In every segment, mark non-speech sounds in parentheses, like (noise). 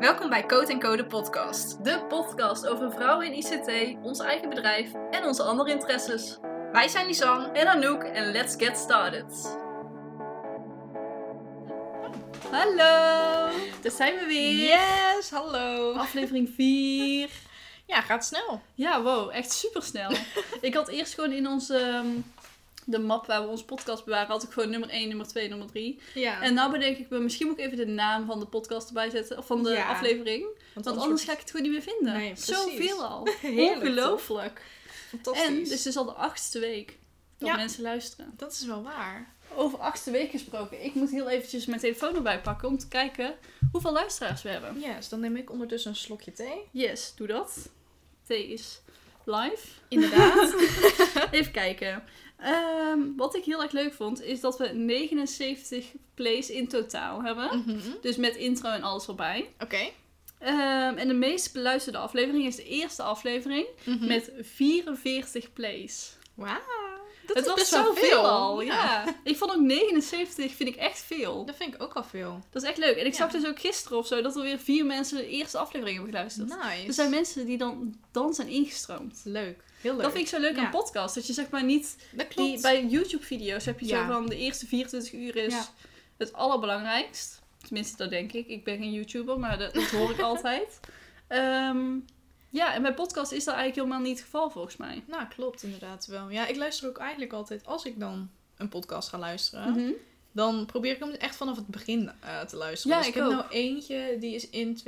Welkom bij Code Code podcast. De podcast over vrouwen in ICT, ons eigen bedrijf en onze andere interesses. Wij zijn Lisanne. En Anouk en let's get started. Hallo, daar zijn we weer. Yes, hallo. Aflevering 4. Ja, gaat snel. Ja, wow, echt super snel. (laughs) ik had eerst gewoon in onze ehm, de map waar we onze podcast bewaren, had ik gewoon nummer 1, nummer 2, nummer 3. Ja. En nou bedenk ik me, misschien moet ik even de naam van de podcast erbij zetten, of van de Ja. aflevering. Want anders ga ik het gewoon niet meer vinden. Nee. Zoveel al. (laughs) Ongelooflijk. Fantastisch. En dit is dus al de achtste week dat Ja. mensen luisteren. Dat is wel waar. Over achtste week gesproken. Ik moet heel eventjes mijn telefoon erbij pakken om te kijken hoeveel luisteraars we hebben. Yes, dan neem ik ondertussen een slokje thee. Yes, doe dat. Thee is live. Inderdaad. (laughs) Even kijken. Ehm, wat ik heel erg leuk vond, is dat we 79 plays in totaal hebben. Mhm. Dus met intro en alles erbij. Oké. Ehm, en de meest beluisterde aflevering is de eerste aflevering Mhm. met 44 plays. Wauw. Dat het is was best wel al, Ja. ja. Ik vond ook 79 vind ik echt veel. Dat vind ik ook al veel. Dat is echt leuk. En ik Ja. zag dus ook gisteren of zo dat er weer vier mensen de eerste aflevering hebben geluisterd. Nice. Er zijn mensen die dan, dan zijn ingestroomd. Leuk. Heel leuk. Dat vind ik zo leuk aan podcast. Dat je zeg maar niet... Die, bij YouTube-video's heb je zo van de eerste 24 uur is het allerbelangrijkst. Tenminste, dat denk ik. Ik ben geen YouTuber, maar dat, dat hoor ik (laughs) altijd. Ehm, ja, en bij podcast is dat eigenlijk helemaal niet het geval volgens mij. Nou, klopt inderdaad wel. Ja, ik luister ook eigenlijk altijd, als ik dan een podcast ga luisteren, Mhm. dan probeer ik hem echt vanaf het begin eh, te luisteren. Ja, dus ik, ik heb ook. nou eentje, die is in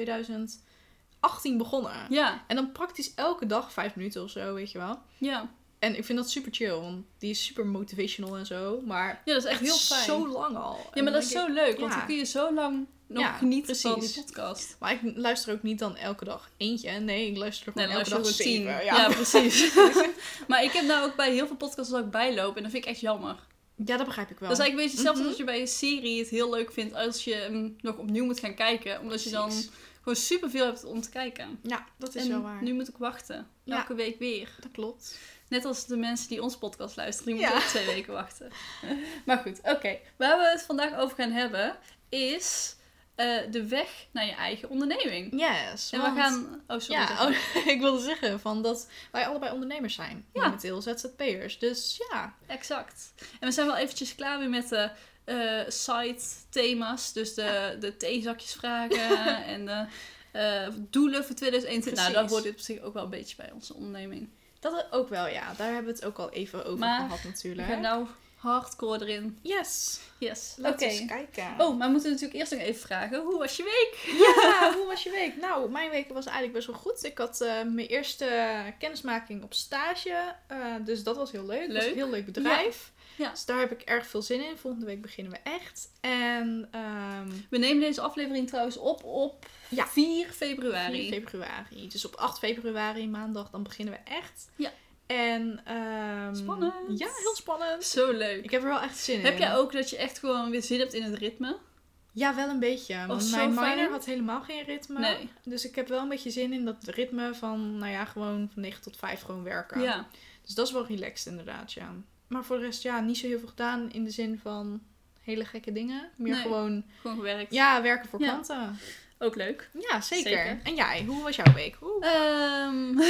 2018 begonnen. Ja, En dan praktisch elke dag vijf minuten of zo, weet je wel. ja. En ik vind dat super chill, want die is super motivational en zo. Maar ja, dat is echt heel fijn. zo lang al. ja, maar dat is zo leuk, want dan kun je zo lang nog Ja, genieten van die precies. podcast. Maar ik luister ook niet dan elke dag eentje. Nee, ik luister er Nee, gewoon dan elke dag tien. Ja. Ja, precies. (laughs) maar ik heb nou ook bij heel veel podcasts dat ik bijloop en dat vind ik echt jammer. ja, dat begrijp ik wel. Dat is eigenlijk een beetje hetzelfde Mhm. als je bij een serie het heel leuk vindt als je hem nog opnieuw moet gaan kijken. Omdat je dan Precies. Gewoon superveel hebt om te kijken. Ja, dat is en wel waar. nu moet ik wachten. Ja. Elke week weer. Dat klopt. Net als de mensen die ons podcast luisteren. Die Ja. moeten ook twee weken wachten. (laughs) maar goed, oké. Waar we het vandaag over gaan hebben is eh, de weg naar je eigen onderneming. Yes. En want- we gaan... Oh, sorry. Ja, oh, (laughs) ik wilde zeggen van dat wij allebei ondernemers zijn. Ja. Momenteel ZZP'ers. Dus ja. Exact. En we zijn wel eventjes klaar weer met de eh, site thema's. Dus de, de theezakjesvragen (laughs) en de eh, doelen voor 2021. Nou, daar hoort dit op zich ook wel een beetje bij onze onderneming. Dat ook wel, ja. Daar hebben we het ook al even over Maar gehad natuurlijk. gaan nou hardcore erin. Yes. Yes. Laten we eens kijken. Oh, maar we moeten natuurlijk eerst nog even vragen. Hoe was je week? Ja, (laughs) hoe was je week? Nou, mijn week was eigenlijk best wel goed. Ik had eh, mijn eerste kennismaking op stage. eh, dus dat was heel leuk. Het was Leuk. een heel leuk bedrijf. Ja. Dus daar heb ik erg veel zin in. Volgende week beginnen we echt. En ehm, We nemen deze aflevering trouwens op op Ja. 4 februari. 4 februari. Dus op 8 februari, maandag, dan beginnen we echt. Ja. En, ehm, Spannend. Ja, heel spannend. Zo leuk. Ik heb er wel echt zin in. Heb jij ook dat je echt gewoon weer zin hebt in het ritme? Ja, wel een beetje. Want zo mijn fijn. minor had helemaal geen ritme. Nee. Dus ik heb wel een beetje zin in dat ritme van, nou ja, gewoon van 9 tot 5 gewoon werken. Ja. Dus dat is wel relaxed inderdaad, ja. Maar voor de rest, ja, niet zo heel veel gedaan in de zin van hele gekke dingen. Meer Nee. gewoon, Gewoon gewerkt. ja, werken voor Ja. klanten. Ook leuk. Ja, zeker. Zeker. En jij, hoe was jouw week? Ehm, (laughs)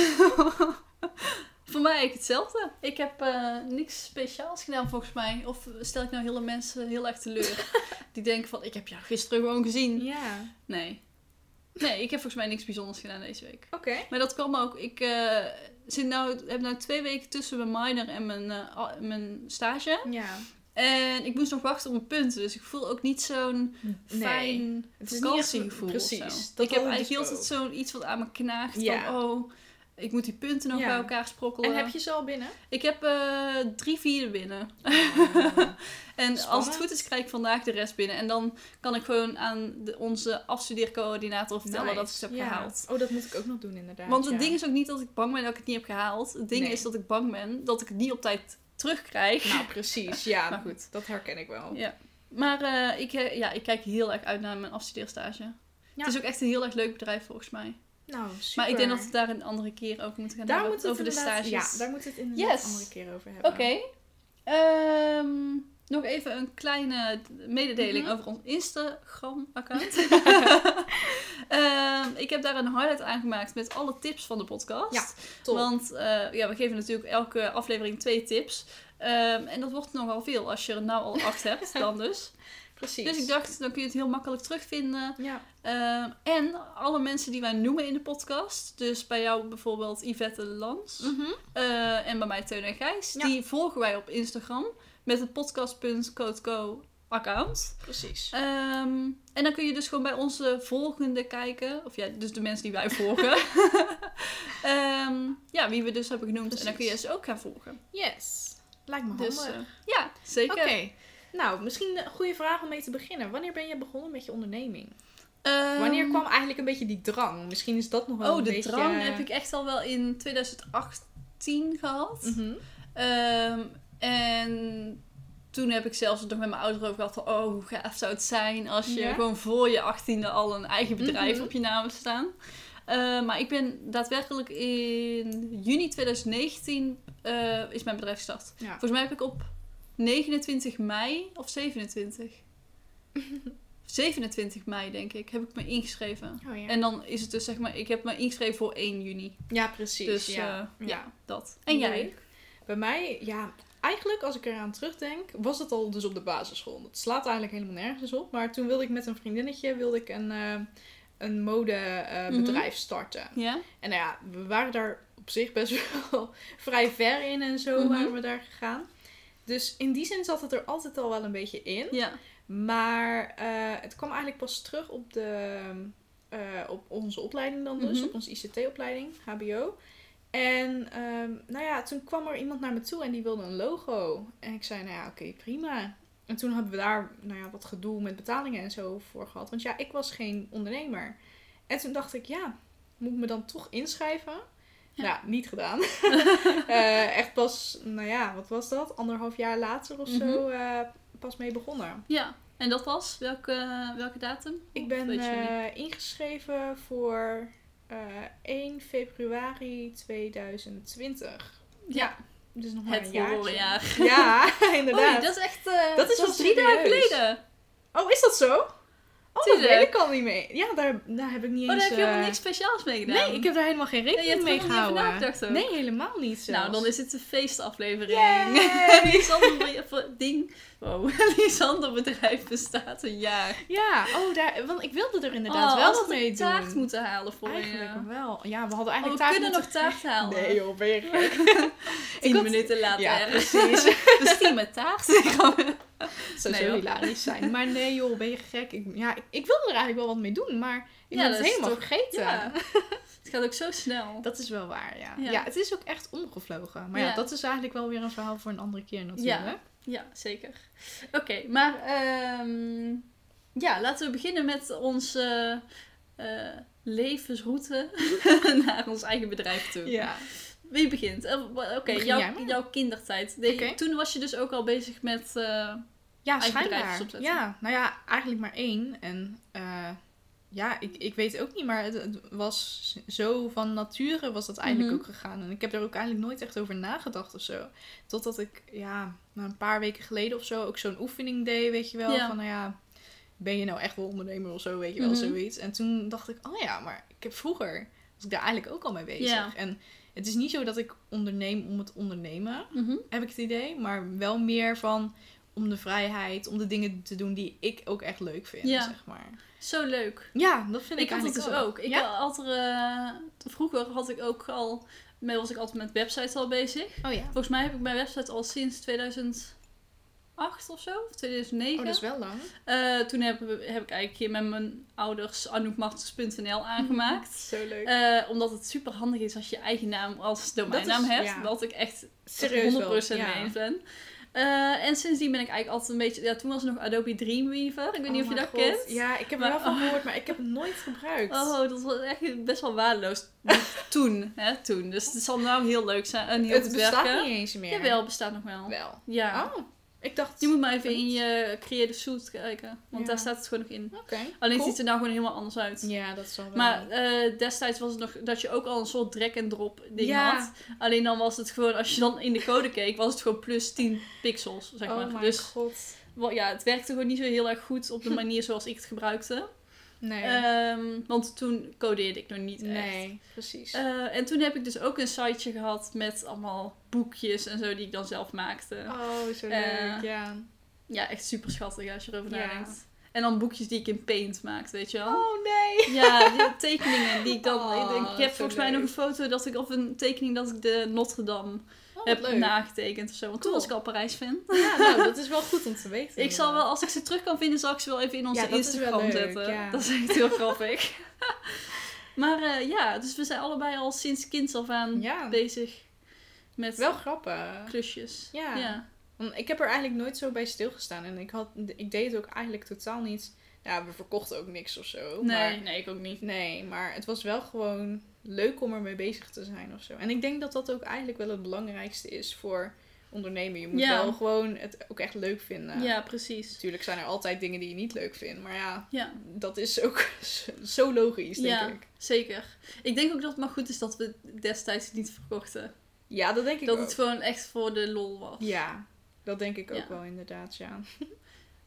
voor mij eigenlijk hetzelfde. Ik heb eh, niks speciaals gedaan volgens mij. Of stel ik nou hele mensen heel erg teleur. (laughs) die denken van, ik heb jou gisteren gewoon gezien. Ja. Nee. Nee, ik heb volgens mij niks bijzonders gedaan deze week. Oké. Maar dat kwam ook. Ik eh, zit nou, heb nou twee weken tussen mijn minor en mijn, eh, mijn stage. Ja. En ik moest nog wachten op mijn punten. Dus ik voel ook niet zo'n Nee. fijn vakantiegevoel. precies. Dat ik heb eigenlijk dus heel tijd ook. zo'n iets wat aan me knaagt. Ja. Van, oh, ik moet die punten nog Ja. bij elkaar sprokkelen. En heb je ze al binnen? Ik heb eh, drie vierde binnen. (laughs) En als het goed is, krijg ik vandaag de rest binnen. En dan kan ik gewoon aan de, onze afstudeercoördinator vertellen dat ik het heb. Ja. gehaald. Oh, dat moet ik ook nog doen inderdaad. Want het ja. ding is ook niet dat ik bang ben dat ik het niet heb gehaald. Het ding Nee. is dat ik bang ben dat ik het niet op tijd terugkrijg. Nou, precies. Ja, (laughs) Maar goed. Dat herken ik wel. Ja. Maar eh, ik, eh, ja, ik kijk heel erg uit naar mijn afstudeerstage. Het is ook echt een heel erg leuk bedrijf volgens mij. Nou, super. Maar ik denk dat we het daar een andere keer over moeten gaan daar hebben. moet het over de stages. Ja, daar moet het inderdaad Yes. een andere keer over hebben. Oké. Ehm, nog even een kleine mededeling Mhm. over ons Instagram-account. (laughs) (laughs) Eh, heb daar een highlight aan gemaakt met alle tips van de podcast. Ja, top. Want eh, ja, we geven natuurlijk elke aflevering twee tips. Ehm, en dat wordt nogal veel als je er nou al acht hebt, (laughs) dan dus. Precies. Dus ik dacht, dan kun je het heel makkelijk terugvinden. Ja. Ehm, en alle mensen die wij noemen in de podcast. Dus bij jou bijvoorbeeld Yvette Lans. Mhm. eh, en bij mij Teun en Gijs. Ja. Die volgen wij op Instagram. Met het podcast.codeco account. Precies. Ehm, en dan kun je dus gewoon bij onze volgende kijken. Of ja, dus de mensen die wij volgen. (laughs) Ehm, ja, wie we dus hebben genoemd. En dan kun je ze ook gaan volgen. Yes. Lijkt me Dus handig. eh, ja, zeker. Oké. Nou, misschien een goede vraag om mee te beginnen. Wanneer ben je begonnen met je onderneming? Ehm, Wanneer kwam eigenlijk een beetje die drang? Misschien is dat nog wel Oh, een de beetje... drang heb ik echt al wel in 2018 gehad. Mhm. Ehm, en toen heb ik zelfs nog met mijn ouders over gehad van... Oh, hoe gaaf zou het zijn als je Ja? gewoon voor je achttiende al een eigen bedrijf Mhm. op je naam staan. Eh, maar ik ben daadwerkelijk in juni 2019 eh, is mijn bedrijf gestart. Ja. Volgens mij heb ik op 29 mei of 27... 27 (laughs) mei, denk ik, heb ik me ingeschreven. Oh, ja. En dan is het dus zeg maar, ik heb me ingeschreven voor 1 juni. ja, precies. Dus ja. ja, ja, dat. En jij? Bij mij, ja, eigenlijk als ik eraan terugdenk, was het al dus op de basisschool. Dat slaat eigenlijk helemaal nergens op. Maar toen wilde ik met een vriendinnetje wilde ik een, eh, een modebedrijf starten. Ja? En nou ja, we waren daar op zich best (laughs) wel vrij ver in en zo Mhm. waren we daar gegaan. Dus in die zin zat het er altijd al wel een beetje in. Ja. Maar eh, het kwam eigenlijk pas terug op, de, eh, op onze opleiding dan dus. Mhm. Op onze ICT-opleiding, HBO. En ehm, nou ja, toen kwam er iemand naar me toe en die wilde een logo. En ik zei, nou ja, oké, prima. En toen hebben we daar nou ja, wat gedoe met betalingen en zo voor gehad. Want ja, ik was geen ondernemer. En toen dacht ik, ja, moet ik me dan toch inschrijven? Ja. Ja, niet gedaan. (laughs) Eh, echt pas, nou ja, wat was dat? Anderhalf jaar later of zo eh, pas mee begonnen. Ja. En dat was? Welke, welke datum? Ik ben eh, ingeschreven voor eh 1 februari 2020. ja. Dus nog maar Het een horrorjaar. Ja, (laughs) inderdaad. Oh, dat is echt... Dat is wel drie dagen geleden. Oh, is dat zo? Oh, dat weet ik al niet meer. Ja, daar, daar heb ik niet Oh, daar eens... heb je helemaal eh, niks speciaals mee gedaan. Nee, ik heb daar helemaal geen rekening mee niet over gehouden. ook. Nee, helemaal niet zelfs. Nou, dan is het een feestaflevering. Yay! (laughs) Be- ding. Wow. (laughs) Lisander bedrijf bestaat een jaar. Ja, oh, daar, want ik wilde er inderdaad Oh, wel wat we mee doen. taart moeten halen voor Eigenlijk je. wel. Ja, we hadden Oh, eigenlijk we taart kunnen nog taart halen. Nee joh, ben je gek? (laughs) Tien had- minuten later. Ja, precies. Dus tien met taart. (laughs) Het zou Nee, zo hilarisch zijn. Maar nee joh, ben je gek? Ik, ja, ik, ik wilde er eigenlijk wel wat mee doen, maar ik Ja, ben dat het is helemaal toch- vergeten. Ja. Het gaat ook zo snel. Dat is wel waar, ja. Ja. ja. het is ook echt omgevlogen. Maar ja. Ja. dat is eigenlijk wel weer een verhaal voor een andere keer natuurlijk. Ja, zeker. Oké, maar ehm, ja, laten we beginnen met onze eh, levensroute (laughs) naar ons eigen bedrijf toe. Ja. Wie begint? Eh, Oké, jouw, kindertijd. De-. Toen was je dus ook al bezig met... eh, Ja, Eigen. Ja, nou ja, eigenlijk maar één. En eh, ja, ik, ik weet ook niet, maar het, het was zo van nature was dat eigenlijk Mhm. ook gegaan. En ik heb er ook eigenlijk nooit echt over nagedacht of zo. Totdat ik, ja, een paar weken geleden of zo ook zo'n oefening deed, weet je wel. Ja. Van, nou ja, ben je nou echt wel ondernemer of zo, weet je wel, Mhm. zoiets. En toen dacht ik, oh ja, maar ik heb vroeger, was ik daar eigenlijk ook al mee bezig. Ja. En het is niet zo dat ik onderneem om het ondernemen mhm. heb ik het idee. Maar wel meer van om de vrijheid, om de dingen te doen die ik ook echt leuk vind, Ja. zeg maar. Zo leuk. Ja, dat vind ik, Ik had het dus eigenlijk ook. Ik ja? had er, eh, vroeger had ik ook al... was ik altijd met websites al bezig. Oh ja. Volgens mij heb ik mijn website al sinds 2008 of zo, of 2009. Oh, dat is wel lang. Eh, toen heb, heb ik eigenlijk hier met mijn ouders anoukmartens.nl aangemaakt. Zo leuk. Eh, omdat het super handig is als je eigen naam als domeinnaam is- hebt. ja. Wat ik echt Serieus 100% wel. mee eens ben. Eh, en sindsdien ben ik eigenlijk altijd een beetje... Ja, toen was er nog Adobe Dreamweaver. Ik weet niet Oh of je mijn dat god. kent. Ja, ik heb er wel van (laughs) gehoord, maar ik heb het nooit gebruikt. Oh, dat was echt best wel waardeloos. (laughs) toen, hè, toen. Dus het zal nou heel leuk zijn en heel het bestaat werken. niet eens meer. Jawel, bestaat nog wel. Wel. Ja. Oh, ik dacht... Je moet maar even in je Creative Suite kijken. Want Ja. daar staat het gewoon nog in. Alleen cool. ziet het er nou gewoon helemaal anders uit. Ja, dat zal wel. Maar eh, destijds was het nog dat je ook al een soort drag-and-drop ding Ja. had. Alleen dan was het gewoon, als je dan in de code keek, was het gewoon plus 10 pixels, zeg oh maar. mijn Dus god. wel, ja, het werkte gewoon niet zo heel erg goed op de (laughs) manier zoals ik het gebruikte. Nee. Ehm, want toen codeerde ik nog niet echt. nee, precies. Eh, en toen heb ik dus ook een siteje gehad met allemaal boekjes en zo die ik dan zelf maakte. oh, zo eh, leuk. ja. Ja, echt super schattig als je erover Ja. nadenkt. En dan boekjes die ik in Paint maakte, weet je wel? Oh nee. Ja, die (laughs) tekeningen die ik dan... Oh, ik, heb zo volgens mij nog een foto dat ik... Of een tekening dat ik de Notre Dame Oh, heb leuk. nagetekend of zo. Want toen was ik al Parijs-fan. Ja, nou, dat is wel goed om te weten. Ik zal wel, als ik ze terug kan vinden, zal ik ze wel even in onze Ja, Instagram zetten. ja. Dat is echt heel grappig. (laughs) maar eh, ja, dus we zijn allebei al sinds kinds af aan Ja, bezig met wel grappig. klusjes. Ja. ja. Want ik heb er eigenlijk nooit zo bij stilgestaan. En ik, had, ik deed het ook eigenlijk totaal niet. Ja, we verkochten ook niks of zo. Nee, Maar, nee, ik ook niet. nee, maar het was wel gewoon leuk om ermee bezig te zijn of zo. En ik denk dat dat ook eigenlijk wel het belangrijkste is voor ondernemen. Je moet Ja. wel gewoon het ook echt leuk vinden. Ja, precies. Natuurlijk zijn er altijd dingen die je niet leuk vindt. Maar ja, Ja. dat is ook (laughs) zo logisch, denk Ja, ik. zeker. Ik denk ook dat het maar goed is dat we destijds niet verkochten. Ja, dat denk ik Dat ook. het gewoon echt voor de lol was. Ja, dat denk ik ook wel inderdaad, ja. (laughs)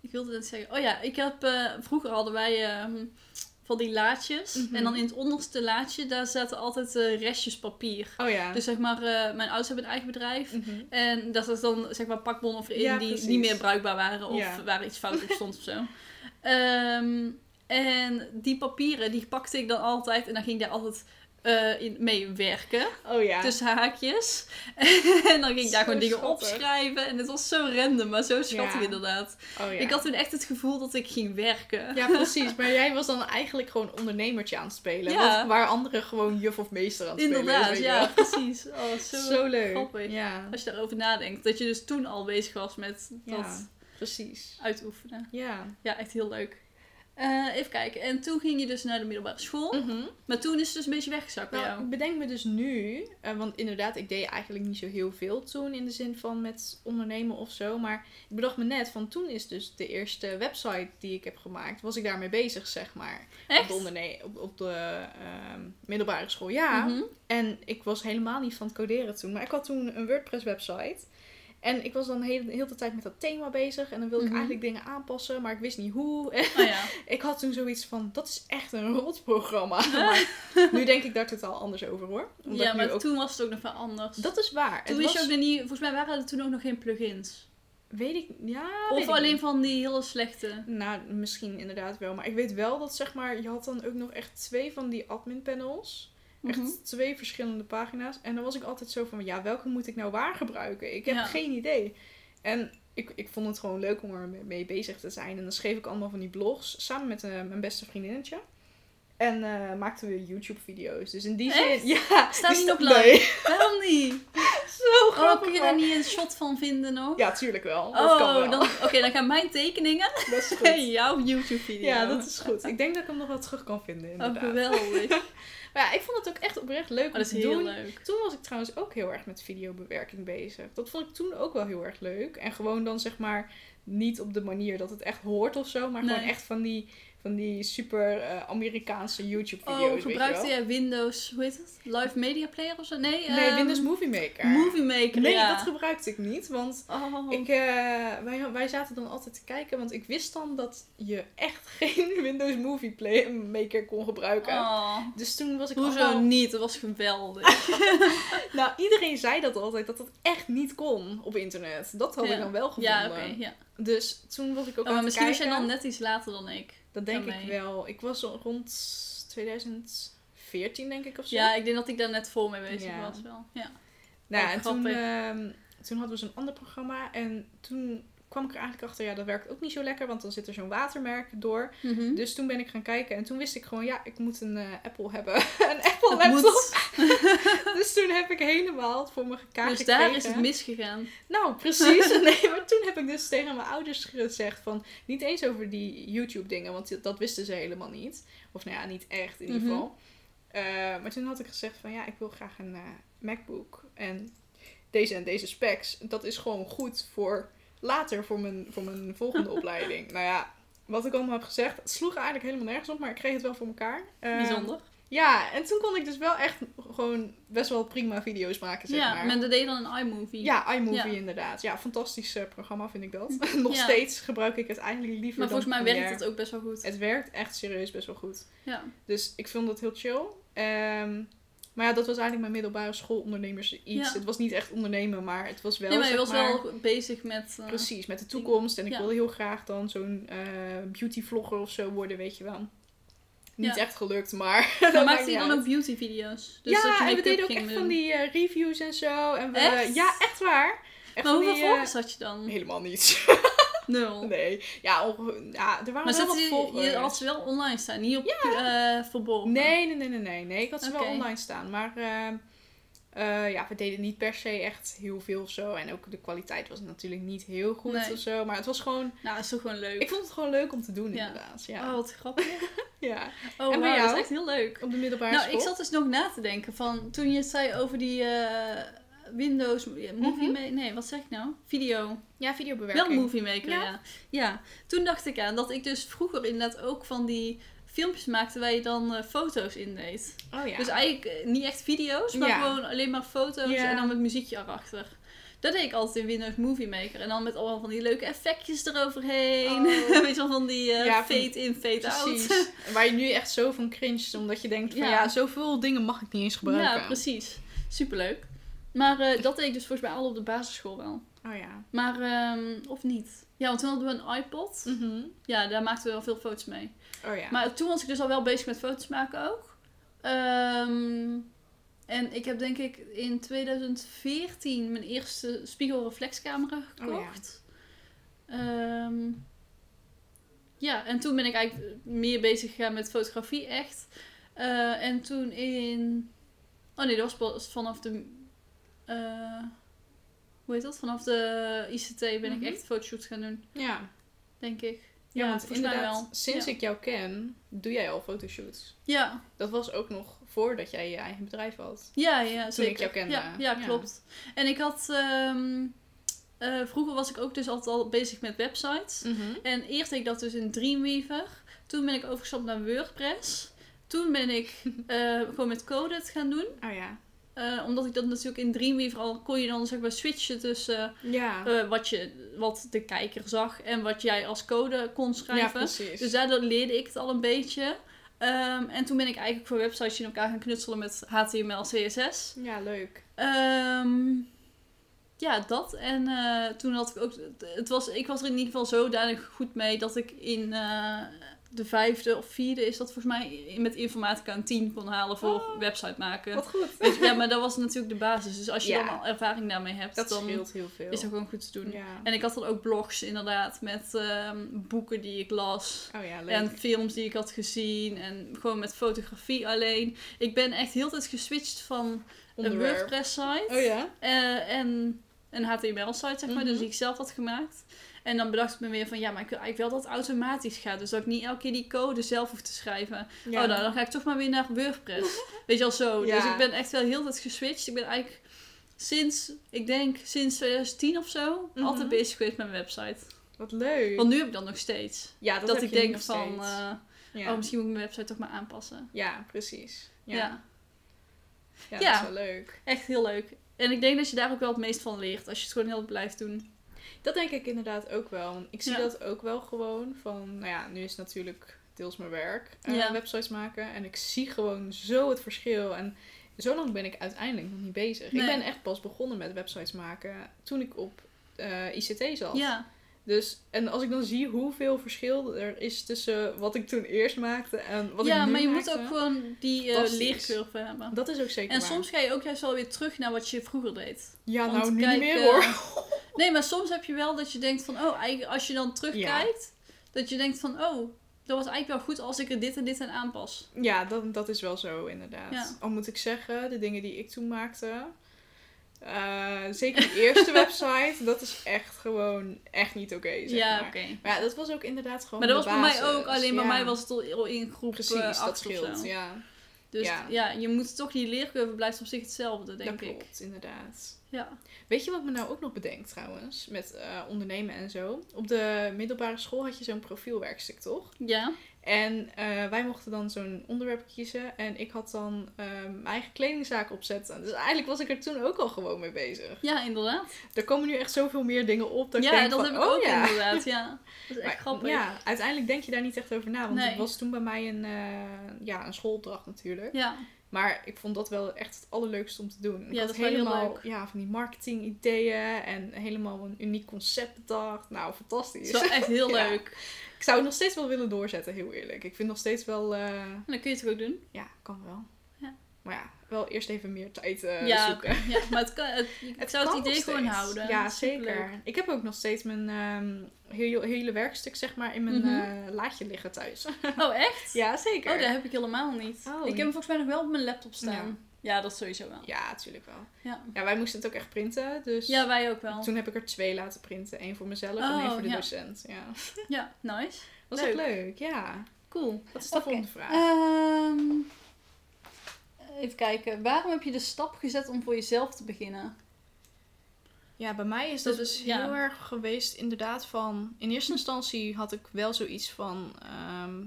Ik wilde net zeggen. Oh ja, ik heb, eh, vroeger hadden wij ehm, van die laadjes. Mhm. En dan in het onderste laadje, daar zaten altijd eh, restjes papier. Oh ja. Dus zeg maar, eh, mijn ouders hebben een eigen bedrijf. Mhm. En daar zat dan zeg maar pakbonnen of in Ja, die precies. niet meer bruikbaar waren. Of Ja. waar iets fout op stond of zo. (laughs) Ehm, en die papieren, die pakte ik dan altijd. En dan ging ik daar altijd eh, in mee werken. Oh ja. Tussen haakjes. (laughs) en dan ging ik daar gewoon dingen schattig. opschrijven. En het was zo random, maar zo schattig Ja. inderdaad. oh, ja. Ik had toen echt het gevoel dat ik ging werken. Ja, precies. Maar jij was dan eigenlijk gewoon ondernemertje aan het spelen. Ja. Wat, waar anderen gewoon juf of meester aan het spelen Inderdaad, ja, precies. Oh, zo, Zo, leuk. grappig. Ja. Als je daarover nadenkt. Dat je dus toen al bezig was met dat precies. uitoefenen. Ja. Ja, echt heel leuk. Eh, even kijken. En toen ging je dus naar de middelbare school. Mhm. Maar toen is het dus een beetje weggezakt bij Nou, jou. ik bedenk me dus nu, eh, want inderdaad, ik deed eigenlijk niet zo heel veel toen in de zin van met ondernemen of zo. Maar ik bedacht me net van toen is dus de eerste website die ik heb gemaakt, was ik daarmee bezig, zeg maar. Op Echt? de, onderne- op, op de ehm, middelbare school, ja. Mhm. En ik was helemaal niet van het coderen toen. Maar ik had toen een WordPress website. En ik was dan heel, heel de tijd met dat thema bezig. En dan wilde ik Mhm. eigenlijk dingen aanpassen, maar ik wist niet hoe. En (laughs) Oh ja. ik had toen zoiets van, dat is echt een rotprogramma. (laughs) Maar nu denk ik daar totaal anders over hoor. Omdat ja, maar ook... toen was het ook nog wel anders. Dat is waar. toen wist je was- ook nog niet... Volgens mij waren er toen ook nog geen plugins. Weet ik... Ja, Of alleen van die hele slechte. Nou, misschien inderdaad wel. Maar ik weet wel dat zeg maar, je had dan ook nog echt twee van die admin panels. Echt Mhm. twee verschillende pagina's. En dan was ik altijd zo van, ja, welke moet ik nou waar gebruiken? Ik heb Ja. geen idee. En ik, ik vond het gewoon leuk om er mee- mee bezig te zijn. En dan schreef ik allemaal van die blogs samen met eh, mijn beste vriendinnetje. En eh, maakten we YouTube-video's. Dus in die Echt? zin, (laughs) ja. Staan die nog live? (laughs) Waarom niet? (laughs) Zo Oh, grappig. kun je daar niet een shot van vinden nog? Ja, tuurlijk wel. Dat kan oh, wel. dan, oké, dan gaan mijn tekeningen Dat is goed. en jouw YouTube-video. Ja, dat is goed. Ik denk dat ik hem nog wel terug kan vinden, Oh, inderdaad. geweldig. Maar ja, ik vond het ook echt oprecht leuk Oh, om dat is te heel doen. leuk. Toen was ik trouwens ook heel erg met videobewerking bezig. Dat vond ik toen ook wel heel erg leuk. En gewoon dan zeg maar niet op de manier dat het echt hoort of zo. Maar gewoon echt van die, van die super eh, Amerikaanse YouTube-video's, Oh, gebruikte jij Windows, hoe heet het? Live Media Player of zo? Nee, Nee, ehm, Windows Movie Maker. Movie Maker, Nee, ja. dat gebruikte ik niet. Want Oh, ik, eh, wij, wij zaten dan altijd te kijken. Want ik wist dan dat je echt (laughs) geen Windows Movie Play Maker kon gebruiken. oh. Dus toen was ik Hoezo niet? Dat was geweldig. (laughs) Nou, iedereen zei dat altijd, dat het echt niet kon op internet. Dat had Ja. ik dan wel gevonden. ja, oké, ja. Dus toen was ik ook Oh, aan misschien was jij dan net iets later dan ik. Dat denk ik wel. Ik was rond 2014, denk ik, of zo. Ja, ik denk dat ik daar net voor mee bezig Ja. was wel. Ja. nou, oh, en toen, ehm, toen hadden we zo'n ander programma. En toen kwam ik er eigenlijk achter, ja, dat werkt ook niet zo lekker. Want dan zit er zo'n watermerk door. Mhm. Dus toen ben ik gaan kijken. En toen wist ik gewoon, ja, ik moet een eh, Apple hebben. (laughs) een Apple laptop. (laughs) Dus toen heb ik helemaal voor me elkaar Dus daar is het misgegaan. Nou, precies. (laughs) Nee, maar toen heb ik dus tegen mijn ouders gezegd van... Niet eens over die YouTube dingen, want dat wisten ze helemaal niet. Of nou ja, niet echt in ieder Mhm. geval. Eh, maar toen had ik gezegd van ja, ik wil graag een eh, MacBook. En deze en deze specs, dat is gewoon goed voor later, voor mijn, voor mijn volgende (laughs) opleiding. Nou ja, wat ik allemaal heb gezegd, het sloeg eigenlijk helemaal nergens op, maar ik kreeg het wel voor elkaar. Eh, Bijzonder. Ja, en toen kon ik dus wel echt gewoon best wel prima video's maken, zeg ja, maar. men dat deed dan een iMovie. Ja, iMovie Ja. inderdaad. Ja, fantastisch eh, programma vind ik dat. (laughs) (laughs) Nog Ja. steeds gebruik ik het eigenlijk liever maar dan volgens mij werkt het ook best wel goed. Het werkt echt serieus best wel goed. Ja. Dus ik vond dat heel chill. Ehm, maar ja, dat was eigenlijk mijn middelbare schoolondernemers iets. Ja. Het was niet echt ondernemen, maar het was wel, nee, maar je was maar, wel bezig met... eh, Precies, met de toekomst. En ik Ja. wilde heel graag dan zo'n eh beautyvlogger of zo worden, weet je wel. Niet Ja. echt gelukt, maar... (laughs) Maar (laughs) maakte maakt je dan uit. ook beauty video's? Dus ja, dat je en we deden ook echt doen. van die eh, reviews en zo. En we, Echt? Ja, echt waar. Echt Maar hoeveel die, volgers had je dan? Helemaal niet. (laughs) Nul. nee. Ja, onge- ja, er waren Maar wel wat je, volgers. je had ze wel online staan, niet op eh, verborgen? Nee, nee, nee, nee, nee, nee. Ik had ze wel online staan. Maar eh, eh, ja, we deden niet per se echt heel veel of zo. En ook de kwaliteit was natuurlijk niet heel goed Nee. of zo. Maar het was gewoon... Nou, dat is toch gewoon leuk. Ik vond het gewoon leuk om te doen, Ja. inderdaad. Ja. Oh, wat grappig. (laughs) ja. Oh, En bij dat jou? is echt heel leuk. Op de middelbare Nou, school. ik zat dus nog na te denken van toen je het zei over die eh, Windows Movie. Ma- Nee, wat zeg ik nou? Video. Ja, videobewerking. Wel Movie Maker, Ja. ja. ja. Toen dacht ik aan dat ik dus vroeger inderdaad ook van die filmpjes maakte waar je dan eh, foto's in deed. Oh ja. Dus eigenlijk eh, niet echt video's, maar Ja. gewoon alleen maar foto's Ja. en dan met muziekje erachter. Dat deed ik altijd in Windows Movie Maker. En dan met allemaal van die leuke effectjes eroverheen. Oh. (laughs) Weet je wel, van die eh, Ja, fade in, fade out. Waar je nu echt zo van cringe, omdat je denkt van ja. Ja. zoveel dingen mag ik niet eens gebruiken. Ja, precies. Superleuk. Maar eh, dat deed ik dus volgens mij al op de basisschool wel. Oh ja. Maar, ehm, of niet. Ja, want toen hadden we een iPod. Mhm. Ja, daar maakten we wel veel foto's mee. Oh ja. Maar toen was ik dus al wel bezig met foto's maken ook. Ehm, en ik heb denk ik in 2014 mijn eerste spiegelreflexcamera gekocht. Ehm, ja, en toen ben ik eigenlijk meer bezig gegaan met fotografie echt. Eh, en toen in... Oh nee, dat was pas vanaf de... eh, hoe heet dat? Vanaf de ICT ben Mhm. ik echt fotoshoots gaan doen, ja. denk ik. Ja, want inderdaad, wel. sinds Ja. ik jou ken, doe jij al fotoshoots. Ja, Dat was ook nog voordat jij je eigen bedrijf had. Ja, ja, Toen zeker. ik jou kende. Ja, klopt. En ik had... ehm, eh, vroeger was ik ook dus altijd al bezig met websites. En eerst deed ik dat dus in Dreamweaver. Toen ben ik overgestapt naar WordPress. Toen ben ik (laughs) eh, gewoon met code het gaan doen. Oh ja. Eh, omdat ik dat natuurlijk in Dreamweaver al kon je dan zeg maar switchen tussen Ja. eh, wat, je, wat de kijker zag en wat jij als code kon ja, schrijven. precies. Dus daardoor leerde ik het al een beetje. Ehm, en toen ben ik eigenlijk voor websites in elkaar gaan knutselen met HTML, CSS. Ja, leuk. Ehm, ja, dat. En eh, toen had ik ook... Het was, ik was er in ieder geval zodanig goed mee dat ik in de vijfde of vierde is dat volgens mij met informatica een 10 kon halen voor Oh. website maken. Wat goed. Weet je, ja, maar dat was natuurlijk de basis. Dus als je Ja. dan al ervaring daarmee hebt, Dat dan scheelt heel veel. is dat gewoon goed te doen. Ja. En ik had dan ook blogs inderdaad met ehm, boeken die ik las. Oh ja. En films die ik had gezien. En gewoon met fotografie alleen. Ik ben echt heel tijd geswitcht van een. WordPress site. Oh ja? eh, en een HTML site, zeg maar. Mhm. Dus die ik zelf had gemaakt. En dan bedacht ik me weer van, ja, maar ik wil eigenlijk wel dat het automatisch gaat. Dus dat ik niet elke keer die code zelf hoef te schrijven. Ja. Oh, nou, dan ga ik toch maar weer naar WordPress. (laughs) Weet je al zo. Ja. Dus ik ben echt wel heel tijd geswitcht. Ik ben eigenlijk sinds, ik denk sinds 2010 of zo, Mhm. altijd bezig geweest met mijn website. Wat leuk. Want nu heb ik dat nog steeds. ja, dat, Dat, ik denk van, eh, ja. oh, misschien moet ik mijn website toch maar aanpassen. ja, precies. Ja, Ja, ja. dat is wel leuk. echt heel leuk. En ik denk dat je daar ook wel het meest van leert, als je het gewoon heel blijft doen. Dat denk ik inderdaad ook wel. Want Ik zie Ja. dat ook wel gewoon van, nou ja, nu is het natuurlijk deels mijn werk, eh, Ja. websites maken. En ik zie gewoon zo het verschil. En zo lang ben ik uiteindelijk nog niet bezig. Nee. Ik ben echt pas begonnen met websites maken toen ik op eh, ICT zat. Ja, Dus, en als ik dan zie hoeveel verschil er is tussen wat ik toen eerst maakte en wat ik ja nu maar je maakte, moet ook gewoon die Fantastisch. leercurve hebben. Dat is ook zeker En waar. soms ga je ook juist wel weer terug naar wat je vroeger deed. Ja, Want nou nu kijk, niet meer eh, hoor. (laughs) Nee, maar soms heb je wel dat je denkt van, oh, als je dan terugkijkt, dat je denkt van, oh, dat was eigenlijk wel goed als ik er dit en dit aan aanpas. Ja, dat, dat is wel zo inderdaad. Ja. Al moet ik zeggen, de dingen die ik toen maakte, eh, zeker de eerste (laughs) website, dat is echt gewoon echt niet oké. zeg ja, maar. oké. Maar ja, dat was ook inderdaad gewoon Maar dat was bij mij ook, alleen bij Ja, mij was het al in groep Precies, eh, dat acht scheelt. Ja, Dus Ja. ja. je moet toch, die leercurve blijft op zich hetzelfde, denk dat ik. klopt, inderdaad. Ja. Weet je wat me nou ook nog bedenkt trouwens? Met eh, ondernemen en zo. Op de middelbare school had je zo'n profielwerkstuk, toch? Ja. En eh, wij mochten dan zo'n onderwerp kiezen. En ik had dan eh, mijn eigen kledingzaak opzetten. Dus eigenlijk was ik er toen ook al gewoon mee bezig. Ja, inderdaad. Er komen nu echt zoveel meer dingen op. Dat ik ja, denk dat van, heb ik oh, ook ja. inderdaad. Ja. (laughs) Dat is echt Maar, grappig. Ja, uiteindelijk denk je daar niet echt over na. Want Nee. het was toen bij mij een, eh, ja, een schoolopdracht natuurlijk. Ja. Maar ik vond dat wel echt het allerleukste om te doen. Ik Ja, had dat is wel heel helemaal leuk. ja, van die marketing ideeën en helemaal een uniek concept bedacht. Nou, Het fantastisch. is wel echt heel (laughs) leuk. Ik zou het nog steeds wel willen doorzetten, heel eerlijk. Ik vind nog steeds wel, eh, En dan kun je het ook doen. ja, kan wel. Ja. Maar ja, wel eerst even meer tijd eh, ja, zoeken. ja, maar het kan, het, (laughs) ik zou het idee gewoon houden. Ja, zeker. Ik heb ook nog steeds mijn ehm, hele, hele werkstuk zeg maar in mijn Mhm. eh, laadje liggen thuis. Oh, echt? (laughs) ja, zeker. Oh, dat heb ik helemaal niet. Oh, ik heb hem volgens mij nog wel op mijn laptop staan. Ja, dat sowieso wel. Ja, natuurlijk wel. Ja, Ja, wij moesten het ook echt printen. Dus ja wij ook wel. toen heb ik er twee laten printen. Eén voor mezelf en Oh, één voor de ja. docent. Ja. (laughs) Ja, nice. Was Leuk. ook leuk, ja. Cool. Wat is de Oké. volgende vraag? Ehm, even kijken. Waarom heb je de stap gezet om voor jezelf te beginnen? Ja, bij mij is dat Dus, dus ja. heel erg geweest inderdaad van... In eerste (laughs) instantie had ik wel zoiets van... ehm,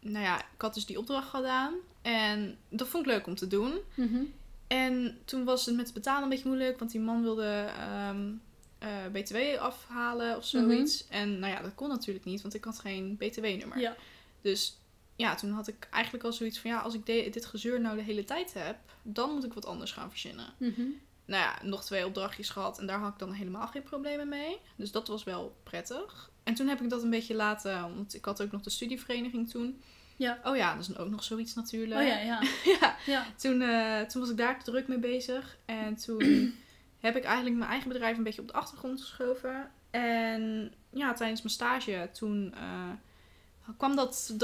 nou ja, ik had dus die opdracht gedaan. En dat vond ik leuk om te doen. Mhm. En toen was het met het betalen een beetje moeilijk. Want die man wilde ehm, eh, BTW afhalen of zoiets. En nou ja, dat kon natuurlijk niet. Want ik had geen BTW-nummer. Ja. Dus ja, toen had ik eigenlijk al zoiets van... Ja, als ik dit gezeur nou de hele tijd heb... Dan moet ik wat anders gaan verzinnen. Mhm. nou ja, nog twee opdrachtjes gehad en daar had ik dan helemaal geen problemen mee. Dus dat was wel prettig. En toen heb ik dat een beetje laten, want ik had ook nog de studievereniging toen. Ja. Oh ja, dat is ook nog zoiets natuurlijk. Oh ja, ja. (laughs) ja. ja. Toen, eh, toen was ik daar druk mee bezig. En toen (clears throat) heb ik eigenlijk mijn eigen bedrijf een beetje op de achtergrond geschoven. En ja, tijdens mijn stage toen eh, kwam dat...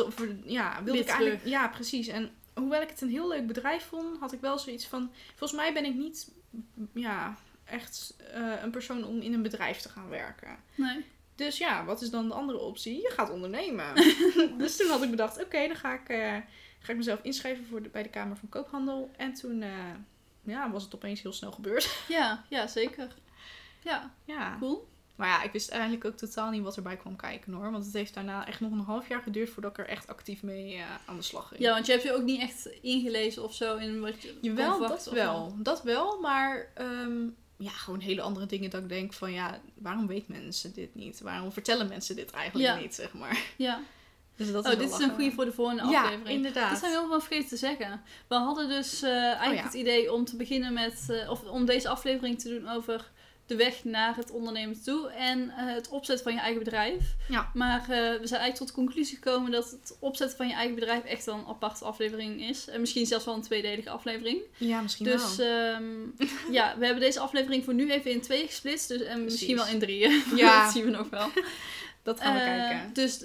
Ja, wilde Weer ik eigenlijk... Ja, precies. En hoewel ik het een heel leuk bedrijf vond, had ik wel zoiets van... Volgens mij ben ik niet ja, echt eh, een persoon om in een bedrijf te gaan werken. Nee. Dus ja, wat is dan de andere optie? Je gaat ondernemen. (laughs) dus toen had ik bedacht, oké, dan ga ik, eh, ga ik mezelf inschrijven voor de, bij de Kamer van Koophandel. En toen eh, ja, was het opeens heel snel gebeurd. (laughs) Ja, ja, zeker. Ja, ja. cool. Maar ja, ik wist eigenlijk ook totaal niet wat erbij kwam kijken hoor. Want het heeft daarna echt nog een half jaar geduurd voordat ik er echt actief mee eh, aan de slag ging. Ja, want je hebt je ook niet echt ingelezen of zo in wat je Jawel, dat wel. Dat wel, maar ehm, ja, gewoon hele andere dingen dat ik denk van ja, waarom weet mensen dit niet? Waarom vertellen mensen dit eigenlijk Ja. niet, zeg maar. Ja. Dus dat Oh, is dit is een goede voor de volgende Ja, aflevering. inderdaad. Dat zijn we helemaal vergeten te zeggen. We hadden dus eh, eigenlijk Oh ja. het idee om te beginnen met, eh, of om deze aflevering te doen over de weg naar het ondernemen toe en eh, het opzetten van je eigen bedrijf. Ja. Maar eh, we zijn eigenlijk tot de conclusie gekomen dat het opzetten van je eigen bedrijf echt wel een aparte aflevering is. En misschien zelfs wel een tweedelige aflevering. Ja, misschien Dus wel. ehm, (laughs) ja, we hebben deze aflevering voor nu even in twee gesplitst. Dus, en Precies. misschien wel in drieën. Ja. (laughs) dat zien we nog wel. Dat gaan we Eh, kijken. Dus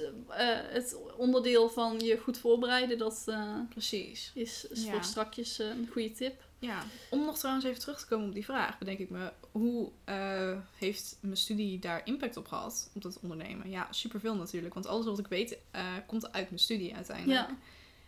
het onderdeel van je goed voorbereiden, dat Precies. is, is Ja. voor strakjes een goede tip. Ja, om nog trouwens even terug te komen op die vraag, bedenk ik me, hoe eh, heeft mijn studie daar impact op gehad, op dat ondernemen? Ja, superveel natuurlijk, want alles wat ik weet eh, komt uit mijn studie uiteindelijk. Ja,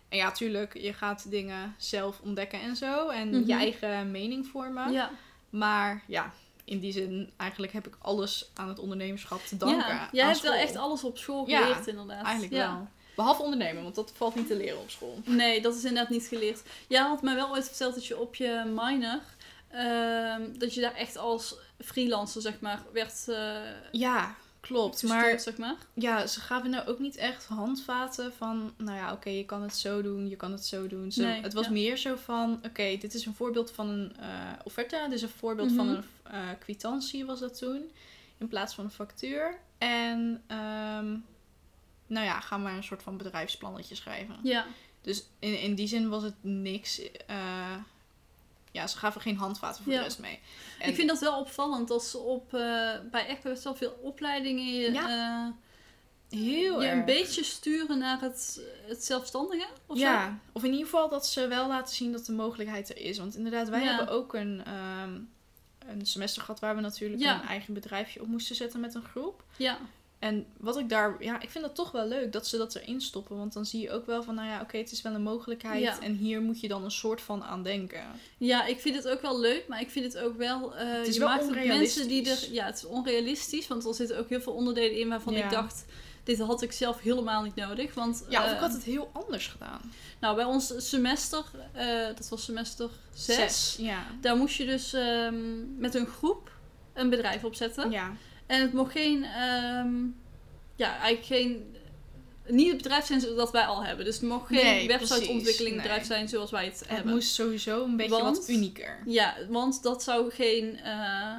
En ja, tuurlijk, je gaat dingen zelf ontdekken en zo, en Mhm. je eigen mening vormen. ja. Maar ja, in die zin, eigenlijk heb ik alles aan het ondernemerschap te danken. ja. Jij hebt wel echt alles op school Ja, geleerd, inderdaad. Eigenlijk ja. wel. Behalve ondernemen, want dat valt niet te leren op school. Nee, dat is inderdaad niet geleerd. Jij had mij wel ooit verteld dat je op je minor, ehm, dat je daar echt als freelancer, zeg maar, werd eh Ja, klopt. gestuurd, Maar zeg maar. ja, ze gaven nou ook niet echt handvaten van, nou ja, oké, je kan het zo doen, je kan het zo doen. Zo, Nee, het was ja. meer zo van, oké, dit is een voorbeeld van een eh, offerte, dit is een voorbeeld van Mhm. een eh, kwitantie was dat toen, in plaats van een factuur. En, ehm, nou ja, ga maar een soort van bedrijfsplannetje schrijven. Ja, Dus in, in die zin was het niks, eh, ja, ze gaven geen handvaten voor Ja. de rest mee. En- ik vind dat wel opvallend dat ze op, eh, bij echt best wel veel opleidingen je, Ja, eh, Heel je erg. een beetje sturen naar het, het zelfstandige. Of ja, of in ieder geval dat ze wel laten zien dat de mogelijkheid er is. Want inderdaad, wij Ja. hebben ook een, ehm, een semester gehad waar we natuurlijk een eigen bedrijfje op moesten zetten met een groep. Ja, En wat ik daar, ja, ik vind dat toch wel leuk dat ze dat erin stoppen. Want dan zie je ook wel van, nou ja, oké, het is wel een mogelijkheid. Ja. En hier moet je dan een soort van aan denken. Ja, ik vind het ook wel leuk, maar ik vind het ook wel. eh, Het is je wel maakt mensen die er. Ja, het is onrealistisch, want er zitten ook heel veel onderdelen in waarvan Ja. ik dacht. Dit had ik zelf helemaal niet nodig. Want Ja, of eh, ik had het heel anders gedaan. nou, bij ons semester, eh, dat was semester 6, Ja. daar moest je dus ehm, met een groep een bedrijf opzetten. Ja. En het mocht geen, ehm, ja, eigenlijk geen, niet het bedrijf zijn dat wij al hebben. Dus het mocht geen Nee, websiteontwikkeling bedrijf nee. zijn zoals wij het, Het hebben. moest sowieso een beetje Want- wat unieker. Ja, want dat zou geen, eh,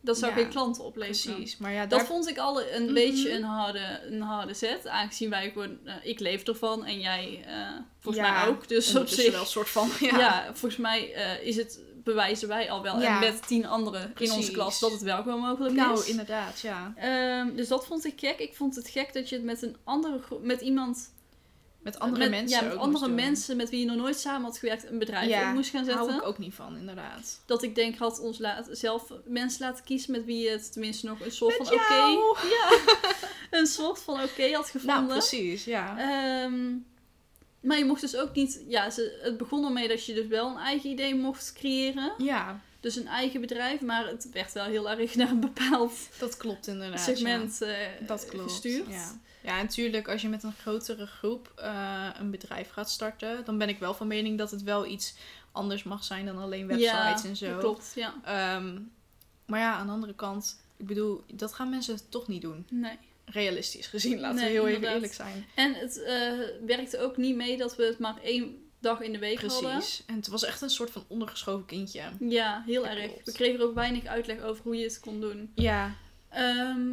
dat zou Ja, geen klanten opleveren. Precies. Maar ja, Dat daar... vond ik al een Mhm. beetje een harde, een harde zet. Aangezien wij gewoon, eh, ik leef ervan en jij eh, volgens Ja, mij ook. Dus op zich, wel een soort van... (laughs) ja. Ja. volgens mij is het, bewijzen wij al wel. Ja. En met tien anderen in onze klas dat het wel gewoon mogelijk Nou, is. inderdaad, ja. Ehm, dus dat vond ik gek. Ik vond het gek dat je het met een andere groep, met iemand, Met andere met, mensen ja, met andere mensen met wie je nog nooit samen had gewerkt, een bedrijf Ja, op moest gaan zetten. hou ik ook niet van, inderdaad. Dat ik denk, had ons laat, zelf mensen laten kiezen met wie je het tenminste nog een soort Met van oké. (laughs) Ja, een soort van oké had gevonden. Nou, precies, ja. Ehm, maar je mocht dus ook niet. Ja, ze, het begon ermee dat je dus wel een eigen idee mocht creëren. ja, Dus een eigen bedrijf, maar het werd wel heel erg naar een bepaald dat klopt inderdaad. segment eh, ja. Dat klopt. gestuurd. Ja. ja, en natuurlijk, als je met een grotere groep eh, een bedrijf gaat starten, dan ben ik wel van mening dat het wel iets anders mag zijn dan alleen websites Ja, en zo. dat klopt, ja. Ehm, maar ja, aan de andere kant, ik bedoel, dat gaan mensen toch niet doen. Nee. Realistisch gezien, laten Nee, we heel even eerlijk zijn. En het eh, werkte ook niet mee dat we het maar één dag in de week hadden. Precies. En het was echt een soort van ondergeschoven kindje. Ja, heel Dat erg. klopt. We kregen er ook weinig uitleg over hoe je het kon doen. Ja, Ehm,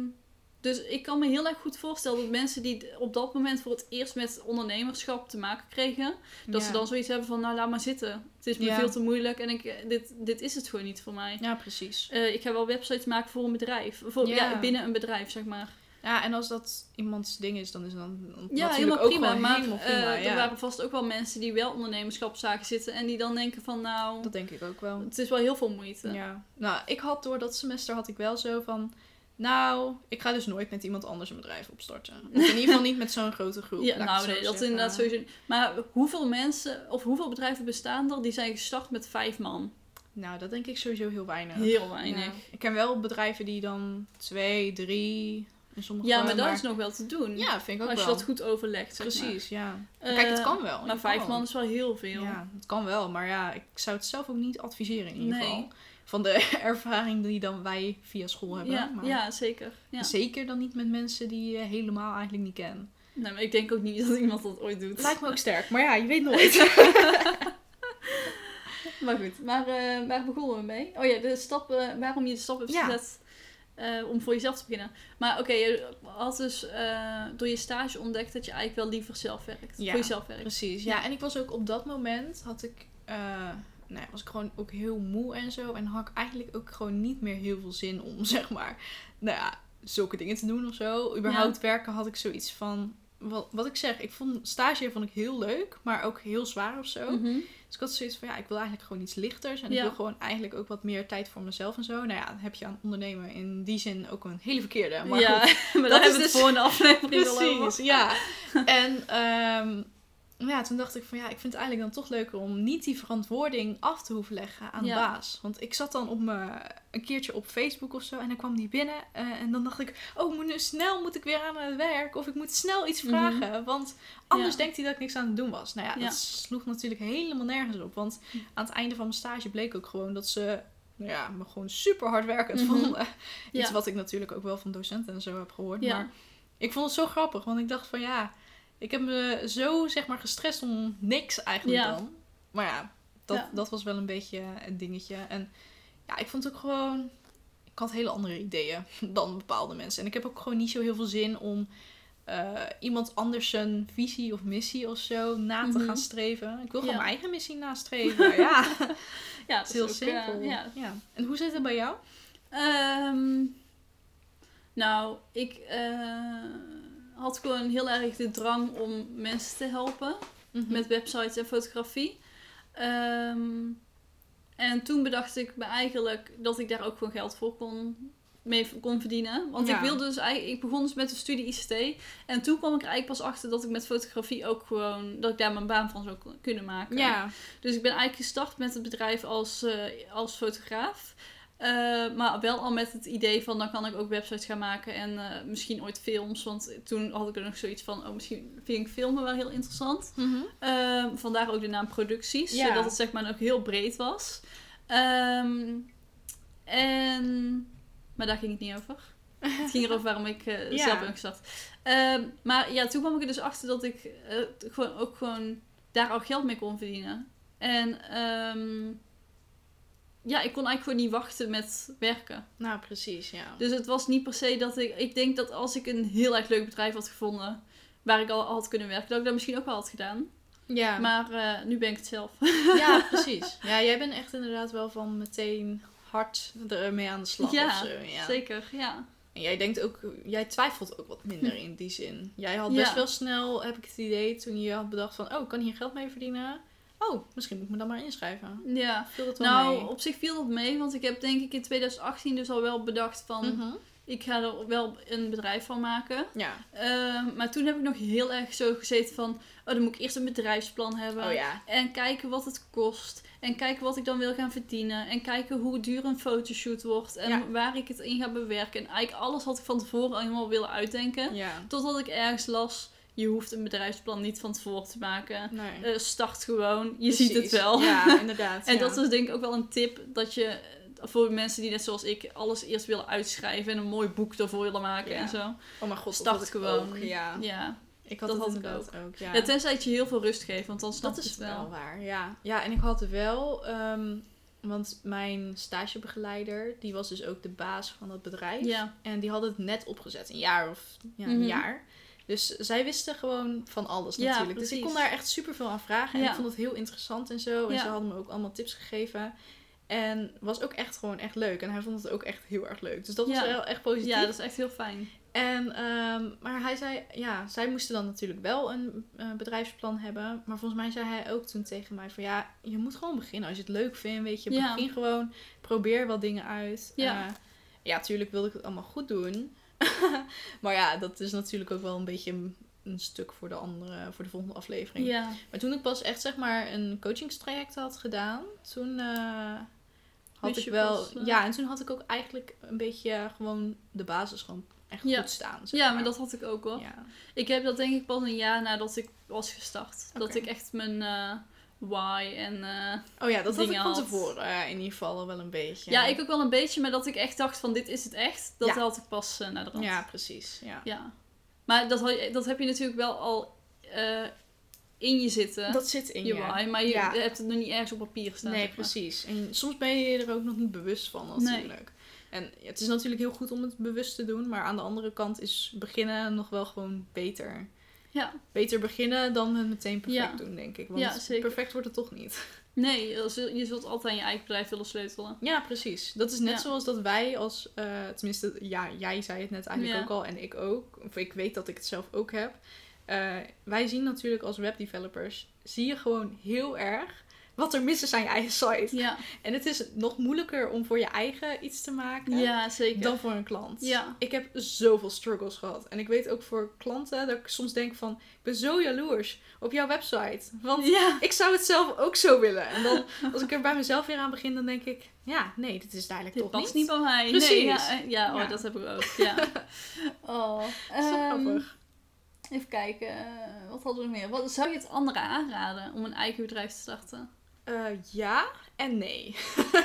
dus ik kan me heel erg goed voorstellen dat mensen die op dat moment voor het eerst met ondernemerschap te maken kregen, dat ja. ze dan zoiets hebben van, nou laat maar zitten. Het is me Ja. veel te moeilijk en ik, dit, dit is het gewoon niet voor mij. Ja, precies. Eh, ik ga wel websites maken voor een bedrijf. Voor, ja. Ja. binnen een bedrijf, zeg maar. Ja, en als dat iemands ding is, dan is het dan Ja, natuurlijk ook prima. Maar helemaal eh, prima. er ja. waren vast ook wel mensen die wel ondernemerschap zagen zitten en die dan denken van, nou, Dat denk ik ook wel. het is wel heel veel moeite. Ja. Nou, ik had door dat semester had ik wel zo van... Nou, ik ga dus nooit met iemand anders een bedrijf opstarten. Of in ieder geval niet met zo'n grote groep. (laughs) Ja, nou nee, dat is zeggen. inderdaad sowieso. Maar hoeveel mensen of hoeveel bedrijven bestaan er die zijn gestart met vijf man? Nou, dat denk ik sowieso heel weinig. Heel weinig. Ja. Ik ken wel bedrijven die dan twee, drie... En sommige Ja, maar dat is nog wel te doen. Ja, vind ik ook als je wel. dat goed overlegt. Precies, ja. maar. Kijk, het Eh, kan wel. Maar vijf man is wel heel veel. Ja, het kan wel. Maar ja, ik zou het zelf ook niet adviseren in ieder Nee. geval. Van de (laughs) ervaring die dan wij via school hebben. ja, maar ja, zeker. Ja. Zeker dan niet met mensen die je helemaal eigenlijk niet kennen. Nee, maar ik denk ook niet (laughs) dat iemand dat ooit doet. Lijkt me ook sterk, maar ja, je weet nooit. (laughs) Maar goed, maar eh, waar begonnen we mee? Oh ja, de stappen, waarom je de stap hebt Ja. gezet eh, om voor jezelf te beginnen. Maar oké, je had dus eh, door je stage ontdekt dat je eigenlijk wel liever zelf werkt. Ja, voor jezelf werkt. Precies, ja. En ik was ook op dat moment, had ik, eh, nou, ja, was ik gewoon ook heel moe en zo. En had ik eigenlijk ook gewoon niet meer heel veel zin om, (laughs) zeg maar, nou ja, zulke dingen te doen of zo. Überhaupt werken had ik zoiets van, wat, wat ik zeg, ik vond stage vond ik heel leuk, maar ook heel zwaar of zo. Mhm. Dus ik had zoiets van, ja, ik wil eigenlijk gewoon iets lichters. En Ja. ik wil gewoon eigenlijk ook wat meer tijd voor mezelf en zo. Nou ja, dan heb je aan ondernemen in die zin ook een hele verkeerde. Maar ja, goed, (laughs) maar dat hebben we het dus- voor een aflevering al over. (laughs) Precies, ja. en ehm, ja, toen dacht ik van ja, ik vind het eigenlijk dan toch leuker om niet die verantwoording af te hoeven leggen aan Ja. de baas. Want ik zat dan op me, een keertje op Facebook of zo en dan kwam die binnen. eh, en dan dacht ik, oh, moet nu snel moet ik weer aan het werk. Of ik moet snel iets Mhm. vragen. Want anders Ja. denkt hij dat ik niks aan het doen was. Nou ja, Ja. dat sloeg natuurlijk helemaal nergens op. Want aan het einde van mijn stage bleek ook gewoon dat ze nou ja, me gewoon super hard werkend Mhm. vonden. Iets Ja. wat ik natuurlijk ook wel van docenten en zo heb gehoord. Maar ik vond het zo grappig, want ik dacht van ja, ik heb me zo zeg maar gestrest om niks eigenlijk Ja. dan. Maar ja dat, Ja. dat was wel een beetje een dingetje. En ja, ik vond het ook gewoon, ik had hele andere ideeën (laughs) dan bepaalde mensen. En ik heb ook gewoon niet zo heel veel zin om eh, iemand anders zijn visie of missie of zo na te Mhm. gaan streven. Ik wil gewoon Ja. mijn eigen missie nastreven. (laughs) ja, Ja, het is heel ook, eh, simpel. ja. ja. En hoe zit het bij jou? Ehm, nou, ik eh, had gewoon heel erg de drang om mensen te helpen Mhm. met websites en fotografie. Ehm, en toen bedacht ik me eigenlijk dat ik daar ook gewoon geld voor kon mee kon verdienen. Want Ja. ik wilde dus eigenlijk, ik begon dus met de studie ICT. En toen kwam ik er eigenlijk pas achter dat ik met fotografie ook gewoon, dat ik daar mijn baan van zou kunnen maken. Ja, Dus ik ben eigenlijk gestart met het bedrijf als, eh, als fotograaf. Eh, maar wel al met het idee van dan kan ik ook websites gaan maken en eh, misschien ooit films. Want toen had ik er nog zoiets van, oh misschien vind ik filmen wel heel interessant. Eh, vandaar ook de naam producties, Ja. zodat het zeg maar ook heel breed was. Ehm, en, maar daar ging het niet over. Het ging erover waarom ik (laughs) Ja. zelf ben gestart. Ehm, maar ja, toen kwam ik er dus achter dat ik gewoon, ook gewoon daar al geld mee kon verdienen. En ja, ik kon eigenlijk gewoon niet wachten met werken. nou precies, ja. Dus het was niet per se dat ik... Ik denk dat als ik een heel erg leuk bedrijf had gevonden... waar ik al had kunnen werken, dat ik dat misschien ook wel had gedaan. ja. Maar eh, nu ben ik het zelf. (laughs) ja, (laughs) precies. Ja, jij bent echt inderdaad wel van meteen hard ermee aan de slag Ja, of zo. Ja. Zeker, ja. En jij denkt ook, jij twijfelt ook wat minder (laughs) in die zin. Jij had Ja. best wel snel, heb ik het idee, toen je had bedacht van, oh, ik kan hier geld mee verdienen. Oh, misschien moet ik me dan maar inschrijven. Ja. Viel dat wel Nou, mee? op zich viel dat mee, want ik heb denk ik in 2018 dus al wel bedacht van... Mhm. Ik ga er wel een bedrijf van maken. Ja. Ehm, maar toen heb ik nog heel erg zo gezeten van... Oh, dan moet ik eerst een bedrijfsplan hebben. Oh ja. En kijken wat het kost. En kijken wat ik dan wil gaan verdienen. En kijken hoe duur een fotoshoot wordt. En Ja. waar ik het in ga bewerken. En eigenlijk alles had ik van tevoren al helemaal willen uitdenken. Totdat ik ergens las... Je hoeft een bedrijfsplan niet van tevoren te maken. Nee. Eh, start gewoon. Je Precies. ziet het wel. Ja, (laughs) inderdaad. En ja. dat is denk ik ook wel een tip. Dat je eh, voor mensen die net zoals ik alles eerst willen uitschrijven. En een mooi boek ervoor willen maken Ja. en zo. Oh mijn god, dat Start gewoon. ook, Ja. Ja. Ik had Dat dat had ik inderdaad ook. Ja. Ja, tenzij het je heel veel rust geeft, want dan snap dat je is het wel wel. waar, ja. Ja, en ik had wel, ehm, want mijn stagebegeleider, die was dus ook de baas van dat bedrijf. Ja, En die had het net opgezet, een jaar of ja, Mhm. een jaar. Dus zij wisten gewoon van alles Ja, natuurlijk. Dus ik kon daar echt super veel aan vragen. En Ja. ik vond het heel interessant en zo. En Ja. ze hadden me ook allemaal tips gegeven. En was ook echt gewoon echt leuk. En hij vond het ook echt heel erg leuk. Dus dat was wel echt positief. ja, dat is echt heel fijn. En, ehm, maar hij zei, ja, zij moesten dan natuurlijk wel een eh, bedrijfsplan hebben. Maar volgens mij zei hij ook toen tegen mij van, ja, je moet gewoon beginnen. Als je het leuk vindt, weet je, begin gewoon. Probeer wat dingen uit. Ja. Eh, ja, tuurlijk wilde ik het allemaal goed doen. (laughs) maar ja, dat is natuurlijk ook wel een beetje een, een stuk voor de andere, voor de volgende aflevering. Ja, Maar toen ik pas echt, zeg maar, een coachingstraject had gedaan, toen eh, had Wist ik wel... pas, eh, Ja, en toen had ik ook eigenlijk een beetje gewoon de basis gewoon echt Ja. goed staan. zeg ja maar dat had ik ook wel. Ja. Ik heb dat denk ik pas een jaar nadat ik was gestart. Dat ik echt mijn eh, why en... eh, Oh ja, dat had ik van tevoren eh, in ieder geval al wel een beetje. ja. ik ook wel een beetje, maar dat ik echt dacht van dit is het echt. Dat Ja. had ik pas eh, naar de rand. Ja, precies. Ja. Ja. Maar dat, dat heb je natuurlijk wel al in je zitten. Dat zit in je je. why, maar je Ja. hebt het nog niet ergens op papier staan. Nee, zeg maar. precies. En soms ben je je er ook nog niet bewust van natuurlijk. En het is natuurlijk heel goed om het bewust te doen, maar aan de andere kant is beginnen nog wel gewoon beter. Ja. Beter beginnen dan het meteen perfect Ja. doen, denk ik. Want Ja, perfect wordt het toch niet. Nee, je zult- altijd aan je eigen bedrijf willen sleutelen. Ja, precies. Dat is net Ja. zoals dat wij als, eh, tenminste, ja, jij zei het net eigenlijk ook al en ik ook. Of ik weet dat ik het zelf ook heb. Eh, wij zien natuurlijk als webdevelopers, zie je gewoon heel erg wat er mis is aan je eigen site. Ja, En het is nog moeilijker om voor je eigen iets te maken ja zeker. dan voor een klant. Ja. Ik heb zoveel struggles gehad. En ik weet ook voor klanten dat ik soms denk van, ik ben zo jaloers op jouw website. Want ja. ik zou het zelf ook zo willen. En dan, (laughs) als ik er bij mezelf weer aan begin, dan denk ik, ja, nee, dit is duidelijk Dit toch past niet. bij mij. Precies. Nee, ja, eh, ja, oh, Ja. dat heb ik ook. Ja. (laughs) Oh, Zo grappig. even kijken. eh, wat hadden we meer? Wat, zou je het anderen aanraden om een eigen bedrijf te starten? Eh, ja en nee.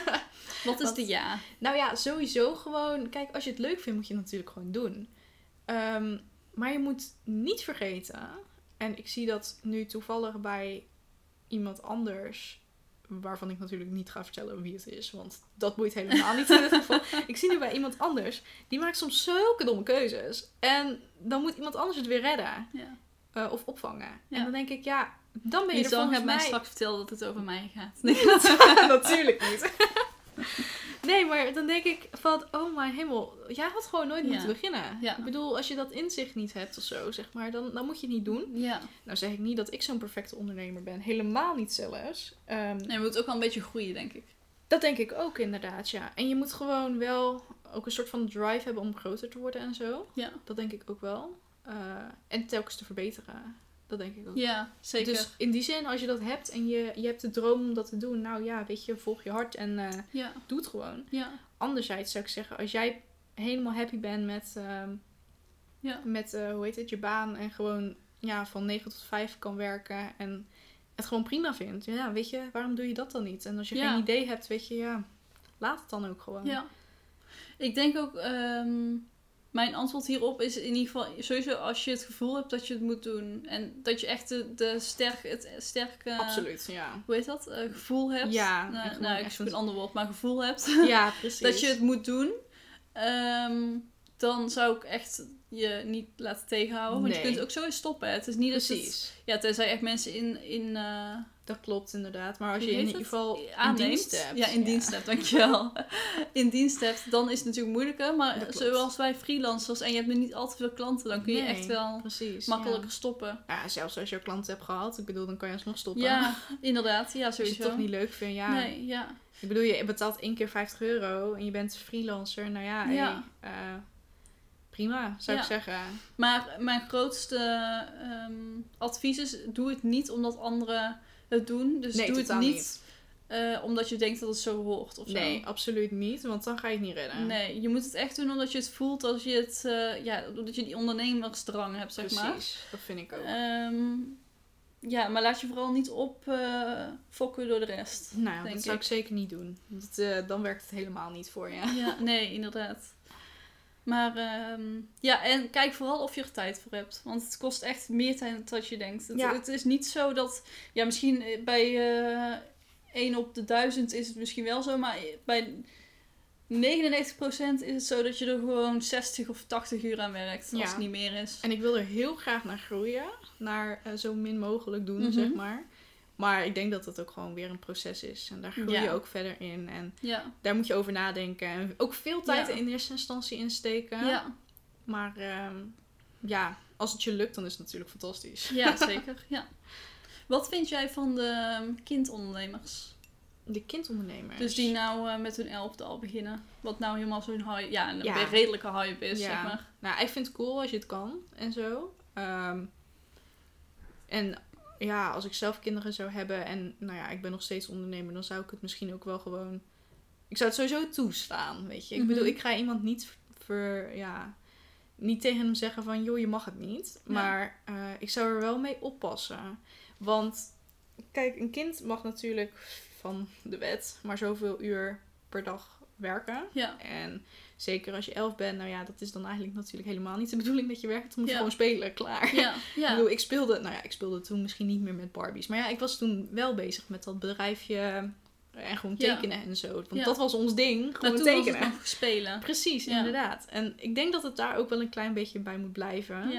(laughs) Wat is de ja? Nou ja, sowieso gewoon, kijk, als je het leuk vindt, moet je het natuurlijk gewoon doen. Ehm, maar je moet niet vergeten, en ik zie dat nu toevallig bij iemand anders, waarvan ik natuurlijk niet ga vertellen wie het is, want dat boeit helemaal niet in dit geval. (laughs) Ik zie nu bij iemand anders, die maakt soms zulke domme keuzes. En dan moet iemand anders het weer redden ja. eh, of opvangen. Ja. En dan denk ik, ja, dan ben je Je er zal volgens mij mij... straks vertellen dat het over mij gaat. (laughs) (laughs) Natuurlijk (laughs) niet. Nee, maar dan denk ik van, oh mijn hemel, jij had gewoon nooit Ja. moeten beginnen. Ja. Ik bedoel, als je dat inzicht niet hebt of zo, zeg maar, dan, dan moet je het niet doen. Ja. Nou zeg ik niet dat ik zo'n perfecte ondernemer ben, helemaal niet zelfs. Ehm, Nee, je moet ook wel een beetje groeien, denk ik. Dat denk ik ook inderdaad, ja. En je moet gewoon wel ook een soort van drive hebben om groter te worden en zo. Ja. Dat denk ik ook wel. Eh, en telkens te verbeteren. Dat denk ik ook. Ja, zeker. Dus in die zin, als je dat hebt en je, je hebt de droom om dat te doen, nou ja, weet je, volg je hart en ja, doe het gewoon. ja, Anderzijds zou ik zeggen, als jij helemaal happy bent met, ehm, ja. met eh, hoe heet het, je baan en gewoon ja, van 9 tot 5 kan werken en het gewoon prima vindt, ja, weet je, waarom doe je dat dan niet? En als je Ja. geen idee hebt, weet je, ja, laat het dan ook gewoon. Ja. Ik denk ook, ehm, mijn antwoord hierop is in ieder geval sowieso als je het gevoel hebt dat je het moet doen. En dat je echt de, de sterke, het sterke, Absoluut, ja. hoe heet dat, Eh, gevoel hebt. Ja, nou, nou ik zoek een- ander woord, maar gevoel hebt. Ja, (laughs) precies. dat je het moet doen. Ehm, dan zou ik echt je niet laten tegenhouden. Want je kunt ook zo eens stoppen. hè. Het is niet dat het, Precies. ja, tenzij echt mensen in, in eh, Dat klopt inderdaad. Maar als je in ieder geval in aanneemt. dienst hebt. Ja, in dienst hebt, dankjewel. (laughs) in dienst hebt, dan is het natuurlijk moeilijker. Maar zoals wij freelancers en je hebt nu niet al te veel klanten, dan kun je Nee, echt wel Precies. makkelijker stoppen. Ja. zelfs als je klanten hebt gehad. Ik bedoel, dan kan je alsnog stoppen. Ja, (laughs) inderdaad. Ja, Als je sowieso. het toch niet leuk vindt, ja. Nee, ja. Ik bedoel, je betaalt één keer 50 euro en je bent freelancer. Nou ja, Ja. hey, eh, prima, zou Ja. ik zeggen. Maar mijn grootste ehm, advies is, doe het niet omdat anderen het doen. Dus nee, doe het niet, eh, omdat je denkt dat het zo hoort of zo. Nee, absoluut niet, want dan ga je het niet redden. Nee, je moet het echt doen omdat je het voelt als je het, eh, ja, omdat je die ondernemersdrang hebt, zeg Precies, maar. dat vind ik ook. Ehm, ja, maar laat je vooral niet opfokken door de rest. nou, dat zou ik zeker niet doen. Want, eh, dan werkt het helemaal niet voor je. Ja, nee, inderdaad. Maar ehm, ja, en kijk vooral of je er tijd voor hebt. Want het kost echt meer tijd dan je denkt. Het, Ja. het is niet zo dat, ja, misschien bij eh 1 op de 1000 is het misschien wel zo, maar bij 99% is het zo dat je er gewoon 60 of 80 uur aan werkt, als Ja. het niet meer is. En ik wil er heel graag naar groeien. Naar eh, zo min mogelijk doen, Mhm. zeg maar. Maar ik denk dat het ook gewoon weer een proces is. En daar groei je Ja. ook verder in. En Ja, daar moet je over nadenken. En ook veel tijd Ja. in eerste instantie insteken. ja, Maar ehm, ja, als het je lukt, dan is het natuurlijk fantastisch. ja, (laughs) zeker. Ja. Wat vind jij van de ehm, kindondernemers? De kindondernemers. Dus die nou eh, met hun elfde al beginnen. Wat nou helemaal zo'n hype, ja, een Ja. redelijke hype is, Ja. zeg maar. Nou, ik vind het cool als je het kan en zo. Ehm, en ja, als ik zelf kinderen zou hebben en nou ja, ik ben nog steeds ondernemer, dan zou ik het misschien ook wel gewoon. Ik zou het sowieso toestaan, weet je. Ik Mhm. bedoel, ik ga iemand niet ver, ja, niet tegen hem zeggen van, joh, je mag het niet. Ja. Maar eh, ik zou er wel mee oppassen. Want kijk, een kind mag natuurlijk van de wet maar zoveel uur per dag werken. Ja, En zeker als je elf bent, nou ja, dat is dan eigenlijk natuurlijk helemaal niet de bedoeling dat je werkt. Dan moet je Ja. gewoon spelen, klaar. ja, (laughs) Ik ja. bedoel, ik speelde, nou ja, ik speelde toen misschien niet meer met Barbies. Maar ja, ik was toen wel bezig met dat bedrijfje en gewoon Ja. tekenen en zo. Want Ja. dat was ons ding, gewoon tekenen. spelen. Precies, Ja. inderdaad. En ik denk dat het daar ook wel een klein beetje bij moet blijven.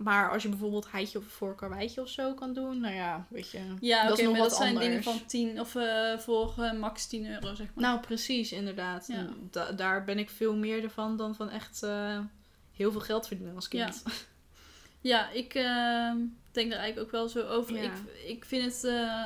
Ja, Maar als je bijvoorbeeld heitje of voor karweitje of zo kan doen, nou ja, weet je. ja dat oké, is nog maar wat dat zijn dingen van 10 of eh, voor eh, max 10 euro, zeg maar. Nou, precies, inderdaad. Ja. Da- daar ben ik veel meer ervan dan van echt eh, heel veel geld verdienen als kind. Ja, ik eh, denk daar eigenlijk ook wel zo over. Ja. Ik, ik vind het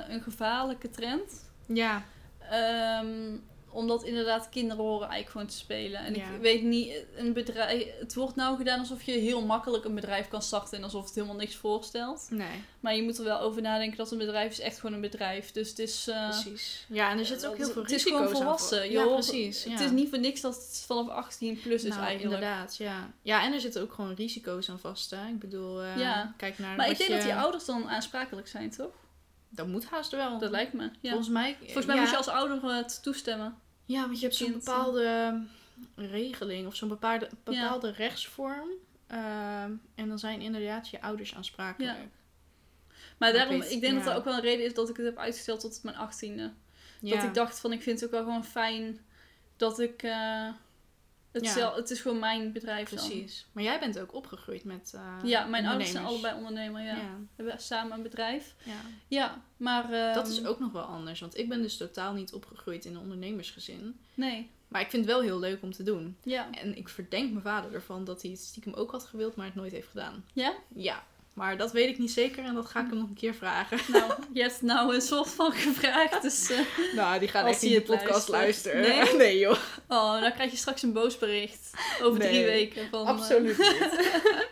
een gevaarlijke trend. Ja, Ehm, omdat inderdaad kinderen horen eigenlijk gewoon te spelen. En Ja. ik weet niet, een bedrijf, het wordt nou gedaan alsof je heel makkelijk een bedrijf kan starten en alsof het helemaal niks voorstelt. nee, Maar je moet er wel over nadenken dat een bedrijf is echt gewoon een bedrijf. Dus het is... eh, precies. Ja, en er zit ook heel veel het is risico's gewoon aan volwassen. Ja, hoort- precies. Ja. Het is niet voor niks dat het vanaf 18 plus is nou, eigenlijk. inderdaad, ja. Ja, en er zitten ook gewoon risico's aan vast, hè. Ik bedoel, eh, kijk naar Maar ik denk je... dat die ouders dan aansprekelijk zijn, toch? Dat moet haast wel. Dat lijkt me. Ja. Volgens mij... Volgens mij ja. moet je als ouder eh, het toestemmen. Ja, want je hebt zo'n eh. bepaalde regeling of zo'n bepaalde, bepaalde rechtsvorm. Ehm, en dan zijn inderdaad je ouders aansprakelijk. Maar Maar daarom, weet- ik denk dat er ook wel een reden is dat ik het heb uitgesteld tot mijn achttiende. Dat ik dacht van, ik vind het ook wel gewoon fijn dat ik... eh, het, Ja. zelf, het is gewoon mijn bedrijf dan. Precies. Maar jij bent ook opgegroeid met eh Ja, mijn ouders zijn allebei ondernemer, ja. Ja. We hebben samen een bedrijf. ja. Ja, maar... ehm, Dat is ook nog wel anders. Want ik ben dus totaal niet opgegroeid in een ondernemersgezin. Nee, Maar ik vind het wel heel leuk om te doen. ja. En ik verdenk mijn vader ervan dat hij het stiekem ook had gewild, maar het nooit heeft gedaan. Ja? Ja. Maar dat weet ik niet zeker en dat ga ik hem nog een keer vragen. (laughs) Nou, je hebt nou een soort van gevraagd, dus... eh, Nou, die gaat Als echt niet de podcast luistert. luisteren. (laughs) Nee? joh. Oh, dan krijg je straks een boos bericht. Over drie Nee, weken. Van, eh, Absoluut niet. (laughs)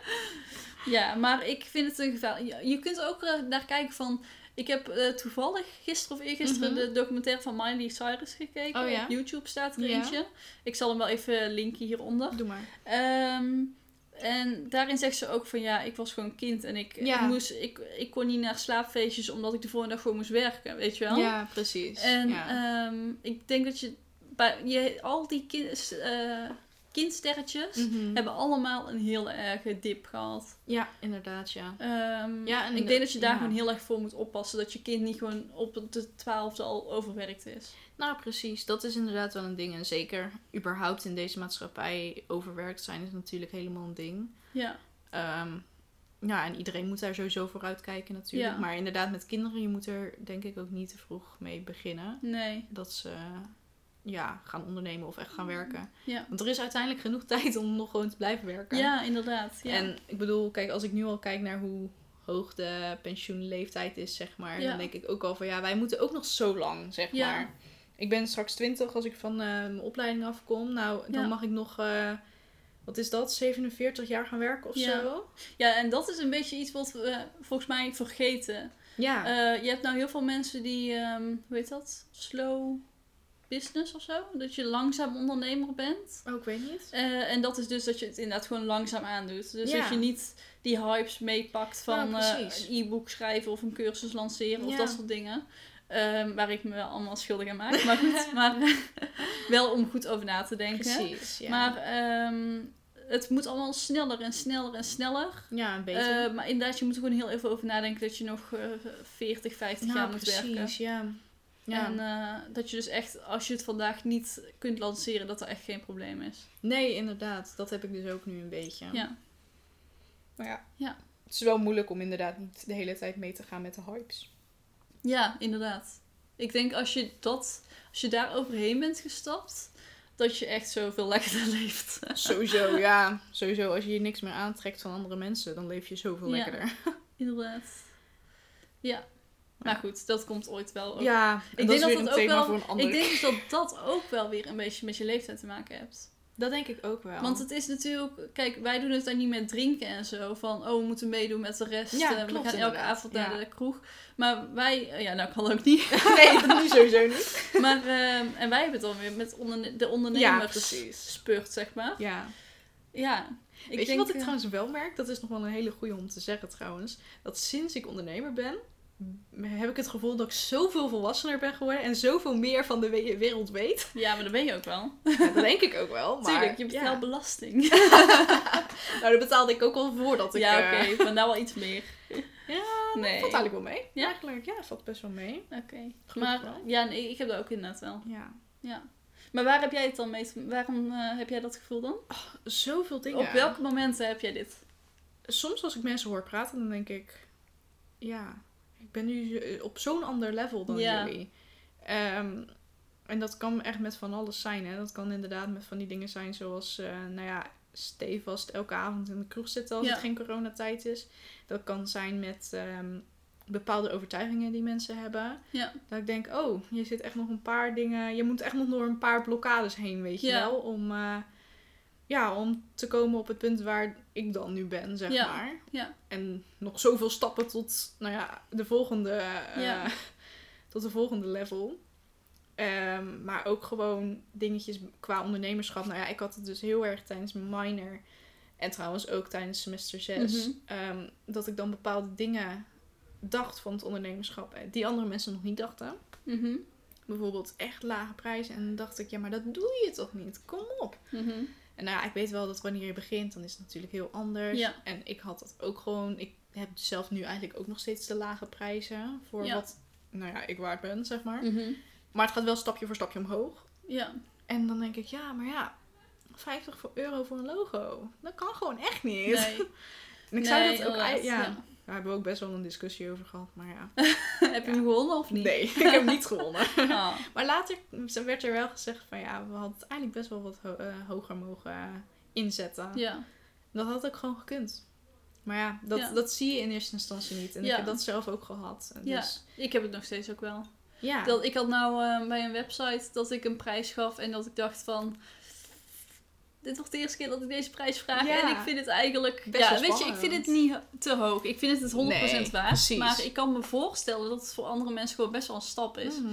Ja, maar ik vind het een gevaar. Je, je kunt ook eh, naar kijken van. Ik heb toevallig gisteren of eergisteren Mhm. de documentaire van Miley Cyrus gekeken. Oh ja? Op YouTube staat er Ja. eentje. Ik zal hem wel even linken hieronder. Doe maar. Ehm, en daarin zegt ze ook van ja, ik was gewoon kind en ik, Ja. moest, ik, ik kon niet naar slaapfeestjes omdat ik de volgende dag gewoon moest werken, weet je wel? Ja, precies. En ja. ehm, ik denk dat je bij je, al die kind, kindsterretjes Mhm. hebben allemaal een heel erge dip gehad. ja, inderdaad, ja. Ehm, Ja, en ik denk dat je daar ja. gewoon heel erg voor moet oppassen. Dat je kind niet gewoon op de twaalfde al overwerkt is. Nou, precies. Dat is inderdaad wel een ding. En zeker überhaupt in deze maatschappij overwerkt zijn is natuurlijk helemaal een ding. Ja, Ehm, ja, en iedereen moet daar sowieso voor uitkijken natuurlijk. Ja. Maar inderdaad, met kinderen, je moet er denk ik ook niet te vroeg mee beginnen. nee. Dat ze ja, gaan ondernemen of echt gaan werken. Ja, Want er is uiteindelijk genoeg (laughs) tijd om nog gewoon te blijven werken. ja inderdaad. Ja. En ik bedoel, kijk, als ik nu al kijk naar hoe hoog de pensioenleeftijd is, zeg maar, Ja. dan denk ik ook al van ja, wij moeten ook nog zo lang, zeg Ja. maar. Ik ben straks 20 als ik van eh, mijn opleiding afkom. Nou, dan mag ik nog, eh, wat is dat, 47 jaar gaan werken of Ja. zo? ja, en dat is een beetje iets wat we volgens mij vergeten. Ja. Eh, je hebt nou heel veel mensen die, ehm, hoe heet dat? Slow business of zo? Dat je langzaam ondernemer bent. oh, ik weet niet. Eh, en dat is dus dat je het inderdaad gewoon langzaam aandoet. Dus Ja. dat je niet die hypes meepakt van eh, een e-book schrijven of een cursus lanceren of dat soort dingen. Ehm, waar ik me wel allemaal schuldig aan maak. Maar goed, (laughs) maar eh, (laughs) wel om goed over na te denken. Precies, ja. Maar ehm, het moet allemaal sneller en sneller en sneller. ja, een beetje. Eh, maar inderdaad, je moet er gewoon heel even over nadenken dat je nog eh 40, 50 nou, jaar moet werken. precies, ja. Ja. En eh, dat je dus echt, als je het vandaag niet kunt lanceren, dat er echt geen probleem is. Nee, inderdaad. Dat heb ik dus ook nu een beetje. Ja. Maar ja. Ja. Het is wel moeilijk om inderdaad niet de hele tijd mee te gaan met de hypes. Ja, inderdaad. Ik denk als je dat, als je daar overheen bent gestapt, dat je echt zoveel (laughs) lekkerder leeft. Sowieso, ja. Sowieso, als je je niks meer aantrekt van andere mensen, dan leef je zoveel Ja. lekkerder. (laughs) inderdaad. Ja. Maar goed, dat komt ooit wel. Ook. Ja, ik en denk dat dat een ook wel. voor een ander. Ik denk dat dat ook wel weer een beetje met je leeftijd te maken hebt. Dat denk ik ook wel. Want het is natuurlijk, kijk, wij doen het dan niet met drinken en zo. Van, oh, we moeten meedoen met de rest. Ja, eh, we gaan elke inderdaad. avond naar Ja. de kroeg. Maar wij, eh, ja, nou kan ook niet. (laughs) nee, dat nu sowieso niet. (laughs) maar, ehm, en wij hebben het dan weer met onderne de Ja, ondernemers precies. spurt, zeg maar. Ja. Ja. Ik Weet je denk, wat ik eh, trouwens wel merk? Dat is nog wel een hele goede om te zeggen trouwens. Dat sinds ik ondernemer ben, heb ik het gevoel dat ik zoveel volwassener ben geworden en zoveel meer van de we- wereld weet. Ja, maar dat ben je ook wel. Ja, dat denk ik ook wel. (laughs) Maar, Tuurlijk, je betaalt ja. belasting. (laughs) (laughs) Nou, dat betaalde ik ook al voordat ik... ja, eh, oké, maar nou wel iets meer. Ja, Nee. valt eigenlijk wel mee. Ja? Eigenlijk, ja, valt best wel mee. Oké. Maar wel. ja, nee, ik heb dat ook inderdaad wel. Ja. Ja. Maar waar heb jij het dan mee? Waarom eh, heb jij dat gevoel dan? Zoveel dingen. Op welke momenten heb jij dit? Soms als ik mensen hoor praten, dan denk ik... Ja, ben nu eh, op zo'n ander level dan Ja. jullie. Ehm, en dat kan echt met van alles zijn. Hè? Dat kan inderdaad met van die dingen zijn zoals... eh, nou ja, stevast elke avond in de kroeg zitten als Ja. het geen coronatijd is. Dat kan zijn met... ehm, bepaalde overtuigingen die mensen hebben. Ja. Dat ik denk, oh, je zit echt nog een paar dingen. Je moet echt nog door een paar blokkades heen, weet je Ja. wel. Om, eh, ja, om te komen op het punt waar ik dan nu ben, zeg Ja. maar. Ja. En nog zoveel stappen tot, nou ja, de volgende, eh, (laughs) tot de volgende level. Ehm, maar ook gewoon dingetjes qua ondernemerschap. Nou ja, ik had het dus heel erg tijdens mijn minor. En trouwens ook tijdens semester 6. Mhm. ehm, dat ik dan bepaalde dingen dacht van het ondernemerschap. eh, Die andere mensen nog niet dachten. Mhm. Bijvoorbeeld echt lage prijzen. En dan dacht ik, ja, maar dat doe je toch niet? Kom op. Mhm. En nou ja, ik weet wel dat wanneer je begint, dan is het natuurlijk heel anders. Ja. En ik had dat ook gewoon. Ik heb zelf nu eigenlijk ook nog steeds de lage prijzen. Voor Ja. wat, nou ja, ik waard ben, zeg maar. Mhm. Maar het gaat wel stapje voor stapje omhoog. Ja. En dan denk ik, ja, maar ja, 50 voor euro voor een logo. Dat kan gewoon echt niet. Nee. (laughs) En ik zou Nee, dat ook, ja, ja. Daar hebben we ook best wel een discussie over gehad. Maar ja, (laughs) heb je hem gewonnen of niet? nee, ik heb niet gewonnen. Ah. (laughs) (laughs) Maar later werd er wel gezegd van ja, we hadden het eigenlijk best wel wat ho- eh, hoger mogen inzetten. Ja. Dat had ook gewoon gekund. Maar ja dat, Ja. dat zie je in eerste instantie niet. En ik Ja. heb dat zelf ook gehad. En Ja. Dus, Ik heb het nog steeds ook wel. ja. Dat, ik had nou eh, bij een website dat ik een prijs gaf en dat ik dacht van... Dit wordt de eerste keer dat ik deze prijs vraag Ja. en ik vind het eigenlijk... Best ja, weet je, ik vind het niet te hoog. Ik vind het het 100% Nee, waard. precies. Maar ik kan me voorstellen dat het voor andere mensen gewoon best wel een stap is. Mhm.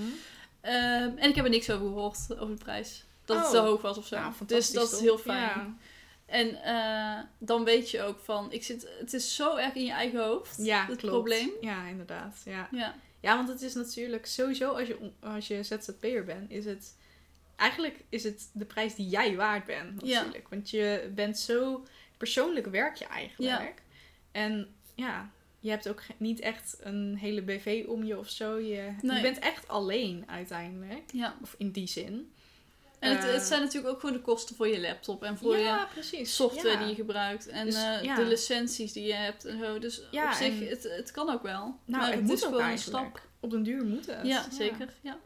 Ehm, en ik heb er niks over gehoord, over de prijs. Dat het Oh. te hoog was of zo. Nou, dus dat is heel fijn. Ja. En eh, dan weet je ook van, ik zit, het is zo erg in je eigen hoofd, Ja, het klopt. probleem. Ja, inderdaad. Ja. Ja, ja, want het is natuurlijk sowieso als je, als je ZZP'er bent, is het... Eigenlijk is het de prijs die jij waard bent, Ja. natuurlijk. Want je bent zo... Persoonlijk werk je eigenlijk. En ja, je hebt ook niet echt een hele BV om je of zo. Je, Nee. je bent echt alleen uiteindelijk. ja. Of in die zin. En het, Eh, het zijn natuurlijk ook gewoon de kosten voor je laptop en voor je ja, precies. software Ja. die je gebruikt. En Dus, eh, ja. de licenties die je hebt en zo. Dus Ja, op zich, het, het kan ook wel. Nou, maar het, het, moet is ook gewoon een eigenlijk. stap. Op den duur moet het. Ja, zeker. Ja.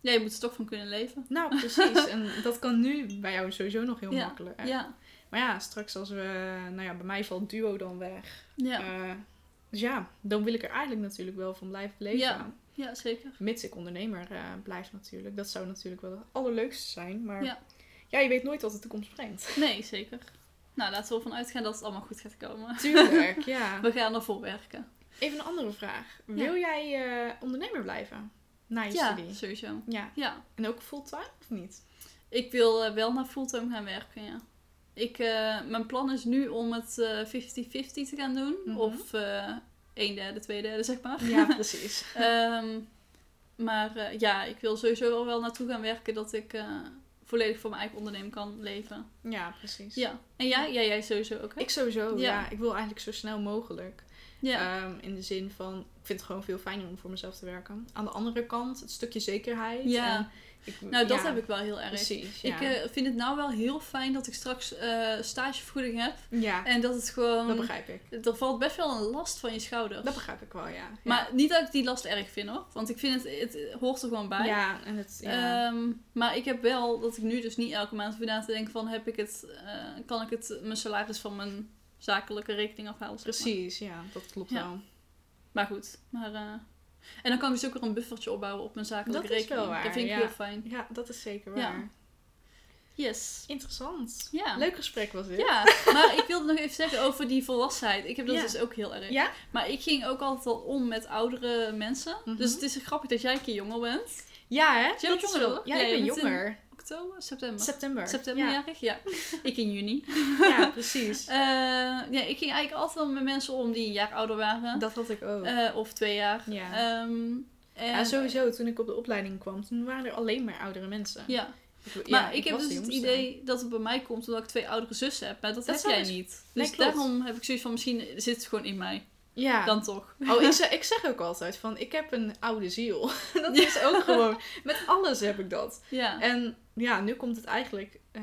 Ja, je moet er toch van kunnen leven. Nou, (laughs) precies. en dat kan nu bij jou sowieso nog heel Ja, makkelijk. Ja, Maar ja, straks als we... Nou ja, bij mij valt duo dan weg. ja. Eh, dus ja, dan wil ik er eigenlijk natuurlijk wel van blijven leven. Ja. ja zeker. Mits ik ondernemer eh, blijf natuurlijk. Dat zou natuurlijk wel het allerleukste zijn. Maar Ja. ja, je weet nooit wat de toekomst brengt. Nee, zeker. Nou, laten we ervan uitgaan dat het allemaal goed gaat komen. Tuurlijk, ja. (laughs) We gaan ervoor werken. Even een andere vraag. Wil jij eh, ondernemer blijven? Na je Ja, studie? sowieso. Ja. Ja, En ook fulltime of niet? ik wil eh, wel naar fulltime gaan werken, ja. Ik, eh, mijn plan is nu om het eh, 50-50 te gaan doen. Mhm. Of eh een derde, twee derde, zeg maar. Ja, (laughs) precies. Ehm, maar eh, ja, ik wil sowieso wel, wel naartoe gaan werken dat ik eh, volledig voor mijn eigen onderneming kan leven. Ja, precies. Ja. En jij? Ja, jij sowieso ook, hè? Ik sowieso, Ja. ja. Ik wil eigenlijk zo snel mogelijk. Ja. Ehm, in de zin van, ik vind het gewoon veel fijner om voor mezelf te werken. Aan de andere kant, het stukje zekerheid. Ja. En ik, nou, dat ja, heb ik wel heel erg. Precies, ja. Ik eh, vind het nou wel heel fijn dat ik straks eh, stagevergoeding heb. ja, En dat het gewoon... dat begrijp ik. Er valt best wel een last van je schouders. Dat begrijp ik wel, ja. ja. Maar niet dat ik die last erg vind hoor. Want ik vind het, het hoort er gewoon bij. Ja, en het... Ja. Ehm, maar ik heb wel dat ik nu dus niet elke maand hoef na te denken van heb ik het, eh, kan ik het mijn salaris van mijn zakelijke rekening afhalen. zeg maar. precies, ja. Dat klopt Ja. wel. Maar goed, maar eh, en dan kan ik dus ook weer een buffertje opbouwen op mijn zakelijke Dat is rekening. wel waar, dat vind ik ja. heel fijn. Ja, dat is zeker Ja. waar. Yes. Interessant. Ja. Leuk gesprek was dit. Ja, maar ik wilde nog even zeggen over die volwassenheid. Ik heb dat Ja. dus ook heel erg. Ja? Maar ik ging ook altijd al om met oudere mensen. Mhm. Dus het is grappig dat jij een keer jonger bent. Ja, hè? Jij bent is jonger? Ja, Ja, ik ben jonger. Oktober? September? September. Septemberjarig? Ja. ik in juni. Ja, ja precies. (laughs) Eh, ja, ik ging eigenlijk altijd wel met mensen om die een jaar ouder waren. Dat had ik ook. Eh, of twee jaar. Ja. Ehm, en, ja, sowieso. Toen ik op de opleiding kwam, toen waren er alleen maar oudere mensen. Ja, Ik- maar ja, ik, heb dus het jongste. idee dat het bij mij komt omdat ik twee oudere zussen heb. Maar dat, Dat heb jij dus- niet. Dus daarom heb ik zoiets van, misschien zit het gewoon in mij. Ja. Dan toch. Oh, ik zeg, ik zeg ook altijd van, ik heb een oude ziel. (laughs) dat is ook gewoon, met alles heb ik dat. Ja. En ja, nu komt het eigenlijk, eh,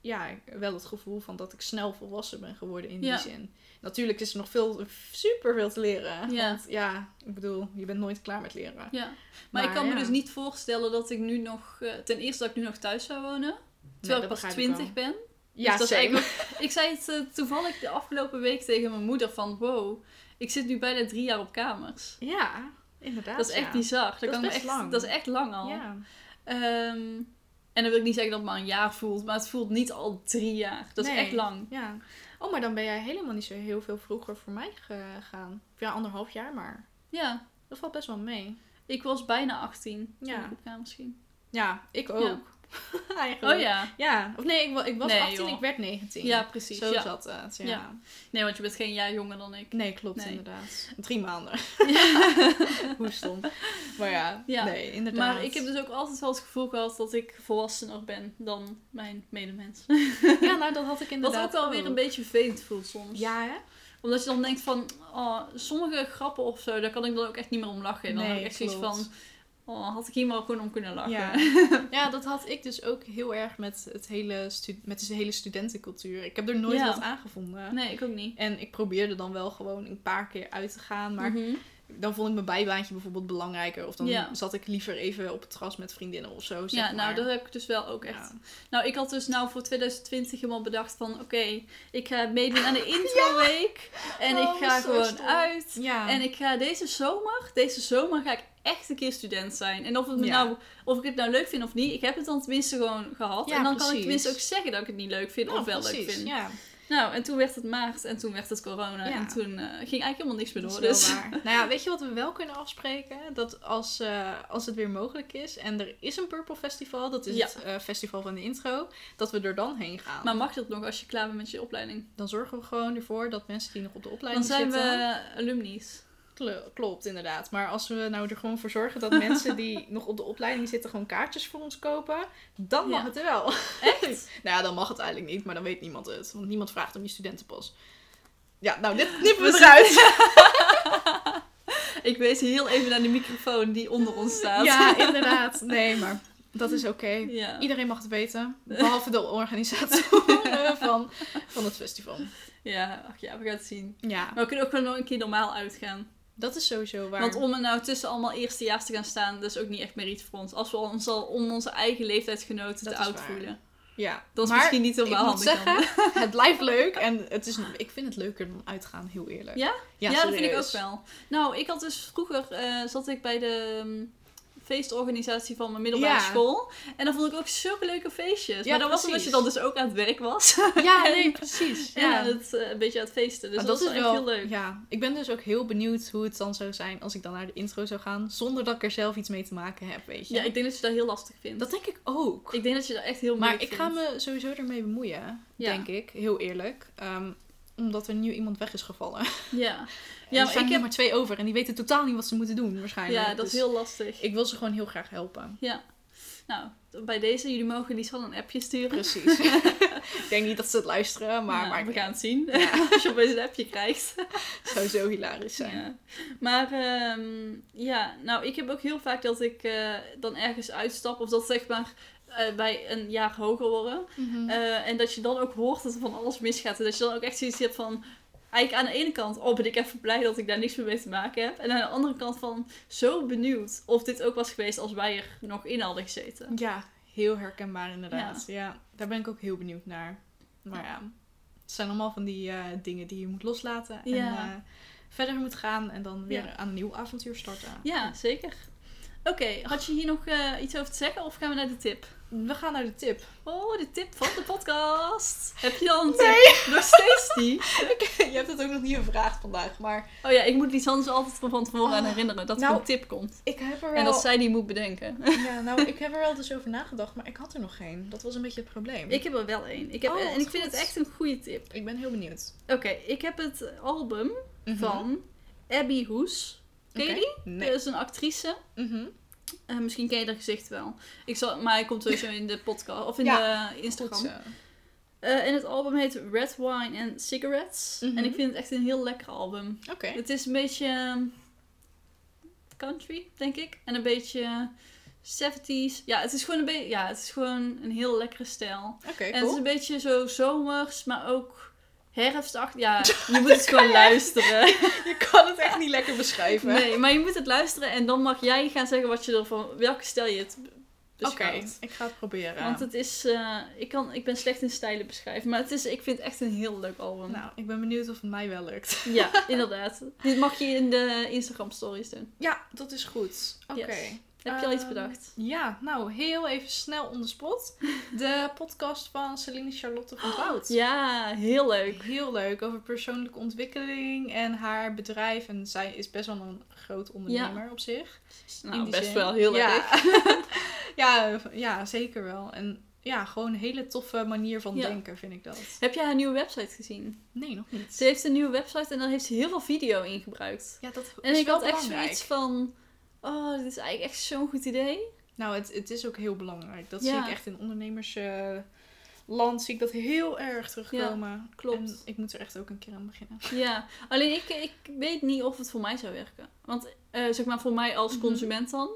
ja, wel het gevoel van dat ik snel volwassen ben geworden in die zin. Natuurlijk is er nog veel, super veel te leren. Ja. Want ja, ik bedoel, je bent nooit klaar met leren. ja. Maar, ik kan me dus niet voorstellen dat ik nu nog... eh, ten eerste dat ik nu nog thuis zou wonen. Terwijl ik pas 20 ben. Ja, dus dat is same. eigenlijk- ik zei het eh, toevallig de afgelopen week tegen mijn moeder van... Wow, ik zit nu bijna drie jaar op kamers. Ja, inderdaad. Dat is echt ja. bizar. Dat, is kan me best echt, lang. dat is echt lang al. Ja. Ehm, en dan wil ik niet zeggen dat het maar een jaar voelt, maar het voelt niet al drie jaar. Dat is echt lang. ja. Oh, maar dan ben jij helemaal niet zo heel veel vroeger voor mij gegaan. Ja, anderhalf jaar maar. Ja, Dat valt best wel mee. ik was bijna 18 toen Ja. ik op kamers ging. Ja, ik ook. Ja. (laughs) Eigenlijk. Oh ja. Ja, of nee, ik, ik was Nee, 18, joh. ik werd 19. Ja, precies. Zo ja. zat het, ja. Ja. Nee, want je bent geen jaar jonger dan ik. Nee, klopt Nee. inderdaad. Drie maanden. (laughs) Hoe stom. Maar ja, Ja. nee, inderdaad. Maar ik heb dus ook altijd wel het gevoel gehad dat ik volwassener ben dan mijn medemens. Ja, nou dat had ik (laughs) Wat inderdaad ook wel weer een beetje vervelend voelt soms. Ja, hè? Omdat je dan denkt van, oh, sommige grappen of zo, daar kan ik dan ook echt niet meer om lachen. En dan Nee, heb ik echt zoiets van, oh, had ik hier maar gewoon om kunnen lachen. Ja. (laughs) ja, dat had ik dus ook heel erg met, het hele met de hele studentencultuur. Ik heb er nooit Ja. wat aan gevonden. Nee, ik ook niet. En ik probeerde dan wel gewoon een paar keer uit te gaan. Maar Mhm. dan vond ik mijn bijbaantje bijvoorbeeld belangrijker. Of dan Ja. zat ik liever even op het terras met vriendinnen of zo. Zeg Ja, nou, maar. dat heb ik dus wel ook echt. Nou, ik had dus nou voor 2020 helemaal bedacht van... Oké, ik ga meedoen aan de (laughs) introweek. En Oh, ik ga zo gewoon stom. uit. Ja. En ik ga deze zomer... Deze zomer ga ik echt een keer student zijn. En of, het me Ja. nou, of ik het nou leuk vind of niet... Ik heb het dan tenminste gewoon gehad. Ja, en dan kan ik tenminste ook zeggen dat ik het niet leuk vind Nou, of wel leuk vind. Ja, Nou, en toen werd het maart en toen werd het corona. En toen eh, ging eigenlijk helemaal niks meer door. Dus. waar. (laughs) nou ja, weet je wat we wel kunnen afspreken? Dat als, eh, als het weer mogelijk is en er is een Purple Festival, dat is het eh, festival van de intro, dat we er dan heen gaan. Maar mag dat nog als je klaar bent met je opleiding? dan zorgen we gewoon ervoor dat mensen die nog op de Dan opleiding zijn zitten... we alumni's. Klo- Klopt, inderdaad. Maar als we nou er gewoon voor zorgen dat mensen die (laughs) nog op de opleiding zitten gewoon kaartjes voor ons kopen, dan mag Ja. het wel. Echt? (laughs) nou ja, dan mag het eigenlijk niet, maar dan weet niemand het. Want niemand vraagt om je studentenpas. Ja, nou, dit knippen we eruit. (laughs) Ik wees heel even naar de microfoon die onder ons staat. Ja, inderdaad. Nee, maar dat is oké. Ja. Iedereen mag het weten, behalve de organisatoren van, van het festival. Ja, ach ja, we gaan het zien. Ja, Maar we kunnen ook gewoon nog een keer normaal uitgaan. Dat is sowieso waar. Want om er nou tussen allemaal eerstejaars te gaan staan, dat is ook niet echt meriet voor ons. Als we ons al om onze eigen leeftijdsgenoten Dat te oud waar. voelen. ja, Dat is maar misschien niet helemaal handig. zeggen, (laughs) het blijft leuk en het is, ik vind het leuker dan uitgaan, heel eerlijk. Ja? Ja, Ja, dat vind ik ook wel. Nou, ik had dus vroeger eh, zat ik bij de mm, feestorganisatie van mijn middelbare Ja. school. En dan vond ik ook zulke leuke feestjes. Ja, maar dat was omdat je dan dus ook aan het werk was. Ja, (laughs) nee, precies. Ja. het, eh, een beetje aan het feesten. Dus Maar dat, is wel heel leuk. Ja, ik ben dus ook heel benieuwd hoe het dan zou zijn als ik dan naar de intro zou gaan, zonder dat ik er zelf iets mee te maken heb, weet je. Ja, ik denk dat je dat heel lastig vindt. Dat denk ik ook. Ik denk dat je dat echt heel maar moeilijk ik ga me sowieso ermee bemoeien, denk ik, heel eerlijk. Ehm, omdat er nu iemand weg is gevallen. Ja, Ja, (laughs) er zijn ik er heb... maar twee over en die weten totaal niet wat ze moeten doen, waarschijnlijk. Ja, dat is Dus heel lastig. Ik wil ze gewoon heel graag helpen. Ja. Nou, bij deze, jullie mogen Lisanne een appje sturen. Precies. (laughs) ik denk niet dat ze het luisteren, maar, Ja, maar we gaan het zien. Ja. (laughs) Als je opeens een appje krijgt. het zou zo hilarisch zijn. Ja. Maar ehm, ja, nou, ik heb ook heel vaak dat ik eh, dan ergens uitstap of dat zeg maar eh, bij een jaar hoger worden. Mhm. Eh, en dat je dan ook hoort dat er van alles misgaat. En dat je dan ook echt zoiets hebt van. Eigenlijk aan de ene kant, oh ben ik even blij dat ik daar niks meer mee te maken heb. En aan de andere kant van, zo benieuwd of dit ook was geweest als wij er nog in hadden gezeten. Ja, heel herkenbaar inderdaad. Ja. daar ben ik ook heel benieuwd naar. Maar ja, het zijn allemaal van die eh, dingen die je moet loslaten. En Ja. verder moet gaan en dan weer Ja. aan een nieuw avontuur starten. Ja, zeker. Oké, had je hier nog iets over te zeggen of gaan we naar de tip? We gaan naar de tip. Oh, de tip van de podcast. Heb je al een tip? Nog steeds die? (laughs) je hebt het ook nog niet gevraagd vandaag, maar Oh ja, ik moet anders altijd van van tevoren aan Oh, herinneren dat er nou, een tip komt. ik heb er wel... En dat zij die moet bedenken. Ja, nou, ik heb er wel dus over nagedacht, maar ik had er nog geen. Dat was een beetje het probleem. Ik heb er wel één. Ik heb, Oh, en ik vind het echt een goede tip. Ik ben heel benieuwd. Oké, ik heb het album Mhm. van Abby Hoes. Ken je die? Nee. Dat is een actrice. Mhm. Eh, misschien ken je haar gezicht wel. Ik zal, maar hij komt sowieso in de podcast of in Ja, de Instagram. Eh, en het album heet Red Wine and Cigarettes. Mhm. En ik vind het echt een heel lekker album. Oké. Het is een beetje ehm, country, denk ik. En een beetje 70s. Ja, het is gewoon een beetje. Ja, het is gewoon een heel lekkere stijl. Oké, En het is een beetje zo zomers, maar ook herfstachtig. Ja, (laughs) je moet het gewoon luisteren. Je kan het echt niet lekker beschrijven. Nee, maar je moet het luisteren en dan mag jij gaan zeggen wat je ervan. Welke stijl je het b- Oké, ik ga het proberen. Want het is. eh, ik, kan, ik ben slecht in stijlen beschrijven, maar het is, ik vind het echt een heel leuk album. Nou, ik ben benieuwd of het mij wel lukt. Ja, (laughs) inderdaad. Dit mag je in de Instagram stories doen. Ja, dat is goed. Oké. Yes. Heb je al iets Ehm, bedacht? Ja, nou, heel even snel on the spot. (laughs) De podcast van Celine Charlotte van Wout. Ja, heel leuk. Heel leuk, over persoonlijke ontwikkeling en haar bedrijf. En zij is best wel een groot ondernemer op zich. Nou, best zin. wel heel ja. erg. (laughs) ja, ja, zeker wel. En ja, gewoon een hele toffe manier van Ja. denken, vind ik dat. Heb jij haar nieuwe website gezien? Nee, nog niet. Ze heeft een nieuwe website en daar heeft ze heel veel video in gebruikt. Ja, dat En is ik wel had echt belangrijk. zoiets van... Oh, dit is eigenlijk echt zo'n goed idee. Nou, het, het is ook heel belangrijk. Dat Ja. zie ik echt in ondernemers... eh, land zie ik dat heel erg terugkomen. klopt. En ik moet er echt ook een keer aan beginnen. (laughs) Ja, alleen ik, ik weet niet of het voor mij zou werken. Want eh, zeg maar voor mij als Mhm. consument dan.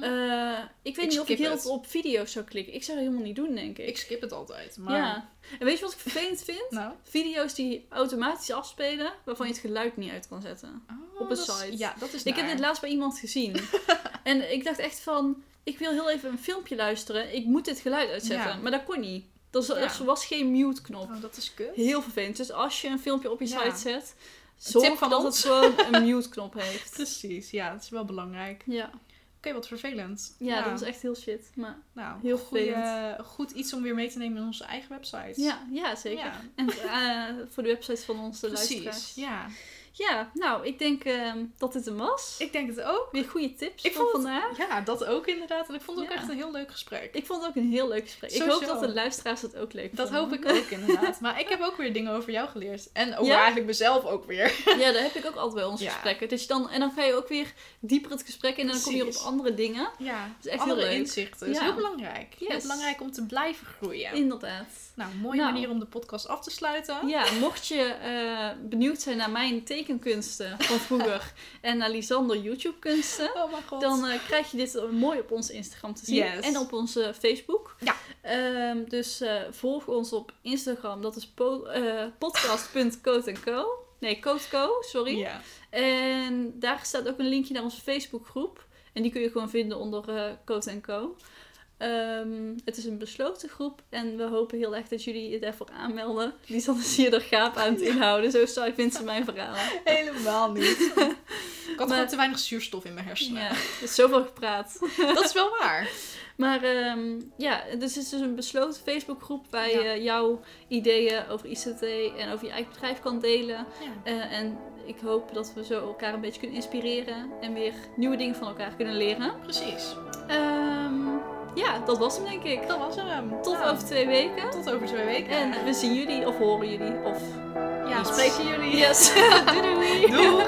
eh, ik weet Ik niet of ik heel het. op video's zou klikken. Ik zou dat helemaal niet doen, denk ik. Ik skip het altijd. Maar... Ja. En weet je wat ik vervelend vind? (laughs) Nou. Video's die automatisch afspelen, waarvan je het geluid niet uit kan zetten. Oh, Op een is- site. Ja, dat is Ik heb dit laatst bij iemand gezien. (laughs) en ik dacht echt van, ik wil heel even een filmpje luisteren. Ik moet dit geluid uitzetten. Ja. Maar dat kon niet. Er was, Ja. er was geen mute knop. Oh, dat is kut. Heel vervelend. Dus als je een filmpje op je Ja. site zet, zorg van dat het gewoon een mute knop heeft. (laughs) Precies, ja, dat is wel belangrijk. Ja. Oké, wat vervelend. ja, dat was echt heel shit. Maar nou, heel goeie- vervelend. goed iets om weer mee te nemen in onze eigen website. ja, ja zeker. En eh, voor de website van onze precies. luisteraars. Ja, Ja, nou, ik denk ehm, dat dit hem was. ik denk het ook. Weer goede tips Ik vond het- vandaag. Ja, dat ook inderdaad. En ik vond het ook echt een heel leuk gesprek. Ik vond het ook een heel leuk gesprek. Ik hoop dat de luisteraars het ook leuk Dat vonden. hoop ik ook inderdaad. Maar ik heb ook weer dingen over jou geleerd. En over Ja? eigenlijk mezelf ook weer. (laughs) Ja, dat heb ik ook altijd bij onze Ja. gesprekken. Dus dan, en dan ga je ook weer dieper het gesprek in en dan kom je op andere dingen. Ja, Dat is echt andere heel leuk. inzichten. Dat is heel belangrijk. Heel Yes. belangrijk om te blijven groeien. Inderdaad. Nou, mooie Nou. manier om de podcast af te sluiten. Ja, mocht je eh, benieuwd zijn naar mijn tekenkunsten van vroeger (laughs) en naar Lisander YouTube kunsten, Oh mijn god. dan eh, krijg je dit mooi op onze Instagram te zien Yes. en op onze Facebook. Ja. Ehm, dus eh, volg ons op Instagram, dat is po eh podcast.coat&co. Nee, Coatco, sorry. Ja. En daar staat ook een linkje naar onze Facebookgroep. En die kun je gewoon vinden onder eh Coat Co. Ehm, het is een besloten groep en we hopen heel erg dat jullie je daarvoor aanmelden. Die zal dus hier de gaap aan het inhouden. Zo saai vindt ze mijn verhaal. (laughs) Helemaal niet. (laughs) ik had Maar- gewoon te weinig zuurstof in mijn hersenen. Ja, er is zoveel gepraat. (laughs) Dat is wel waar. Maar ehm, ja, dus het is dus een besloten Facebookgroep waar je jouw ideeën over ICT en over je eigen bedrijf kan delen. Ja. Eh, en ik hoop dat we zo elkaar een beetje kunnen inspireren en weer nieuwe dingen van elkaar kunnen leren. Precies. Ehm, ja, dat was hem denk ik. Dat was hem. Tot over twee weken. tot over twee weken. En we zien jullie of horen jullie of ja, iets. spreken jullie. Yes. (laughs) doei doei. Doeg.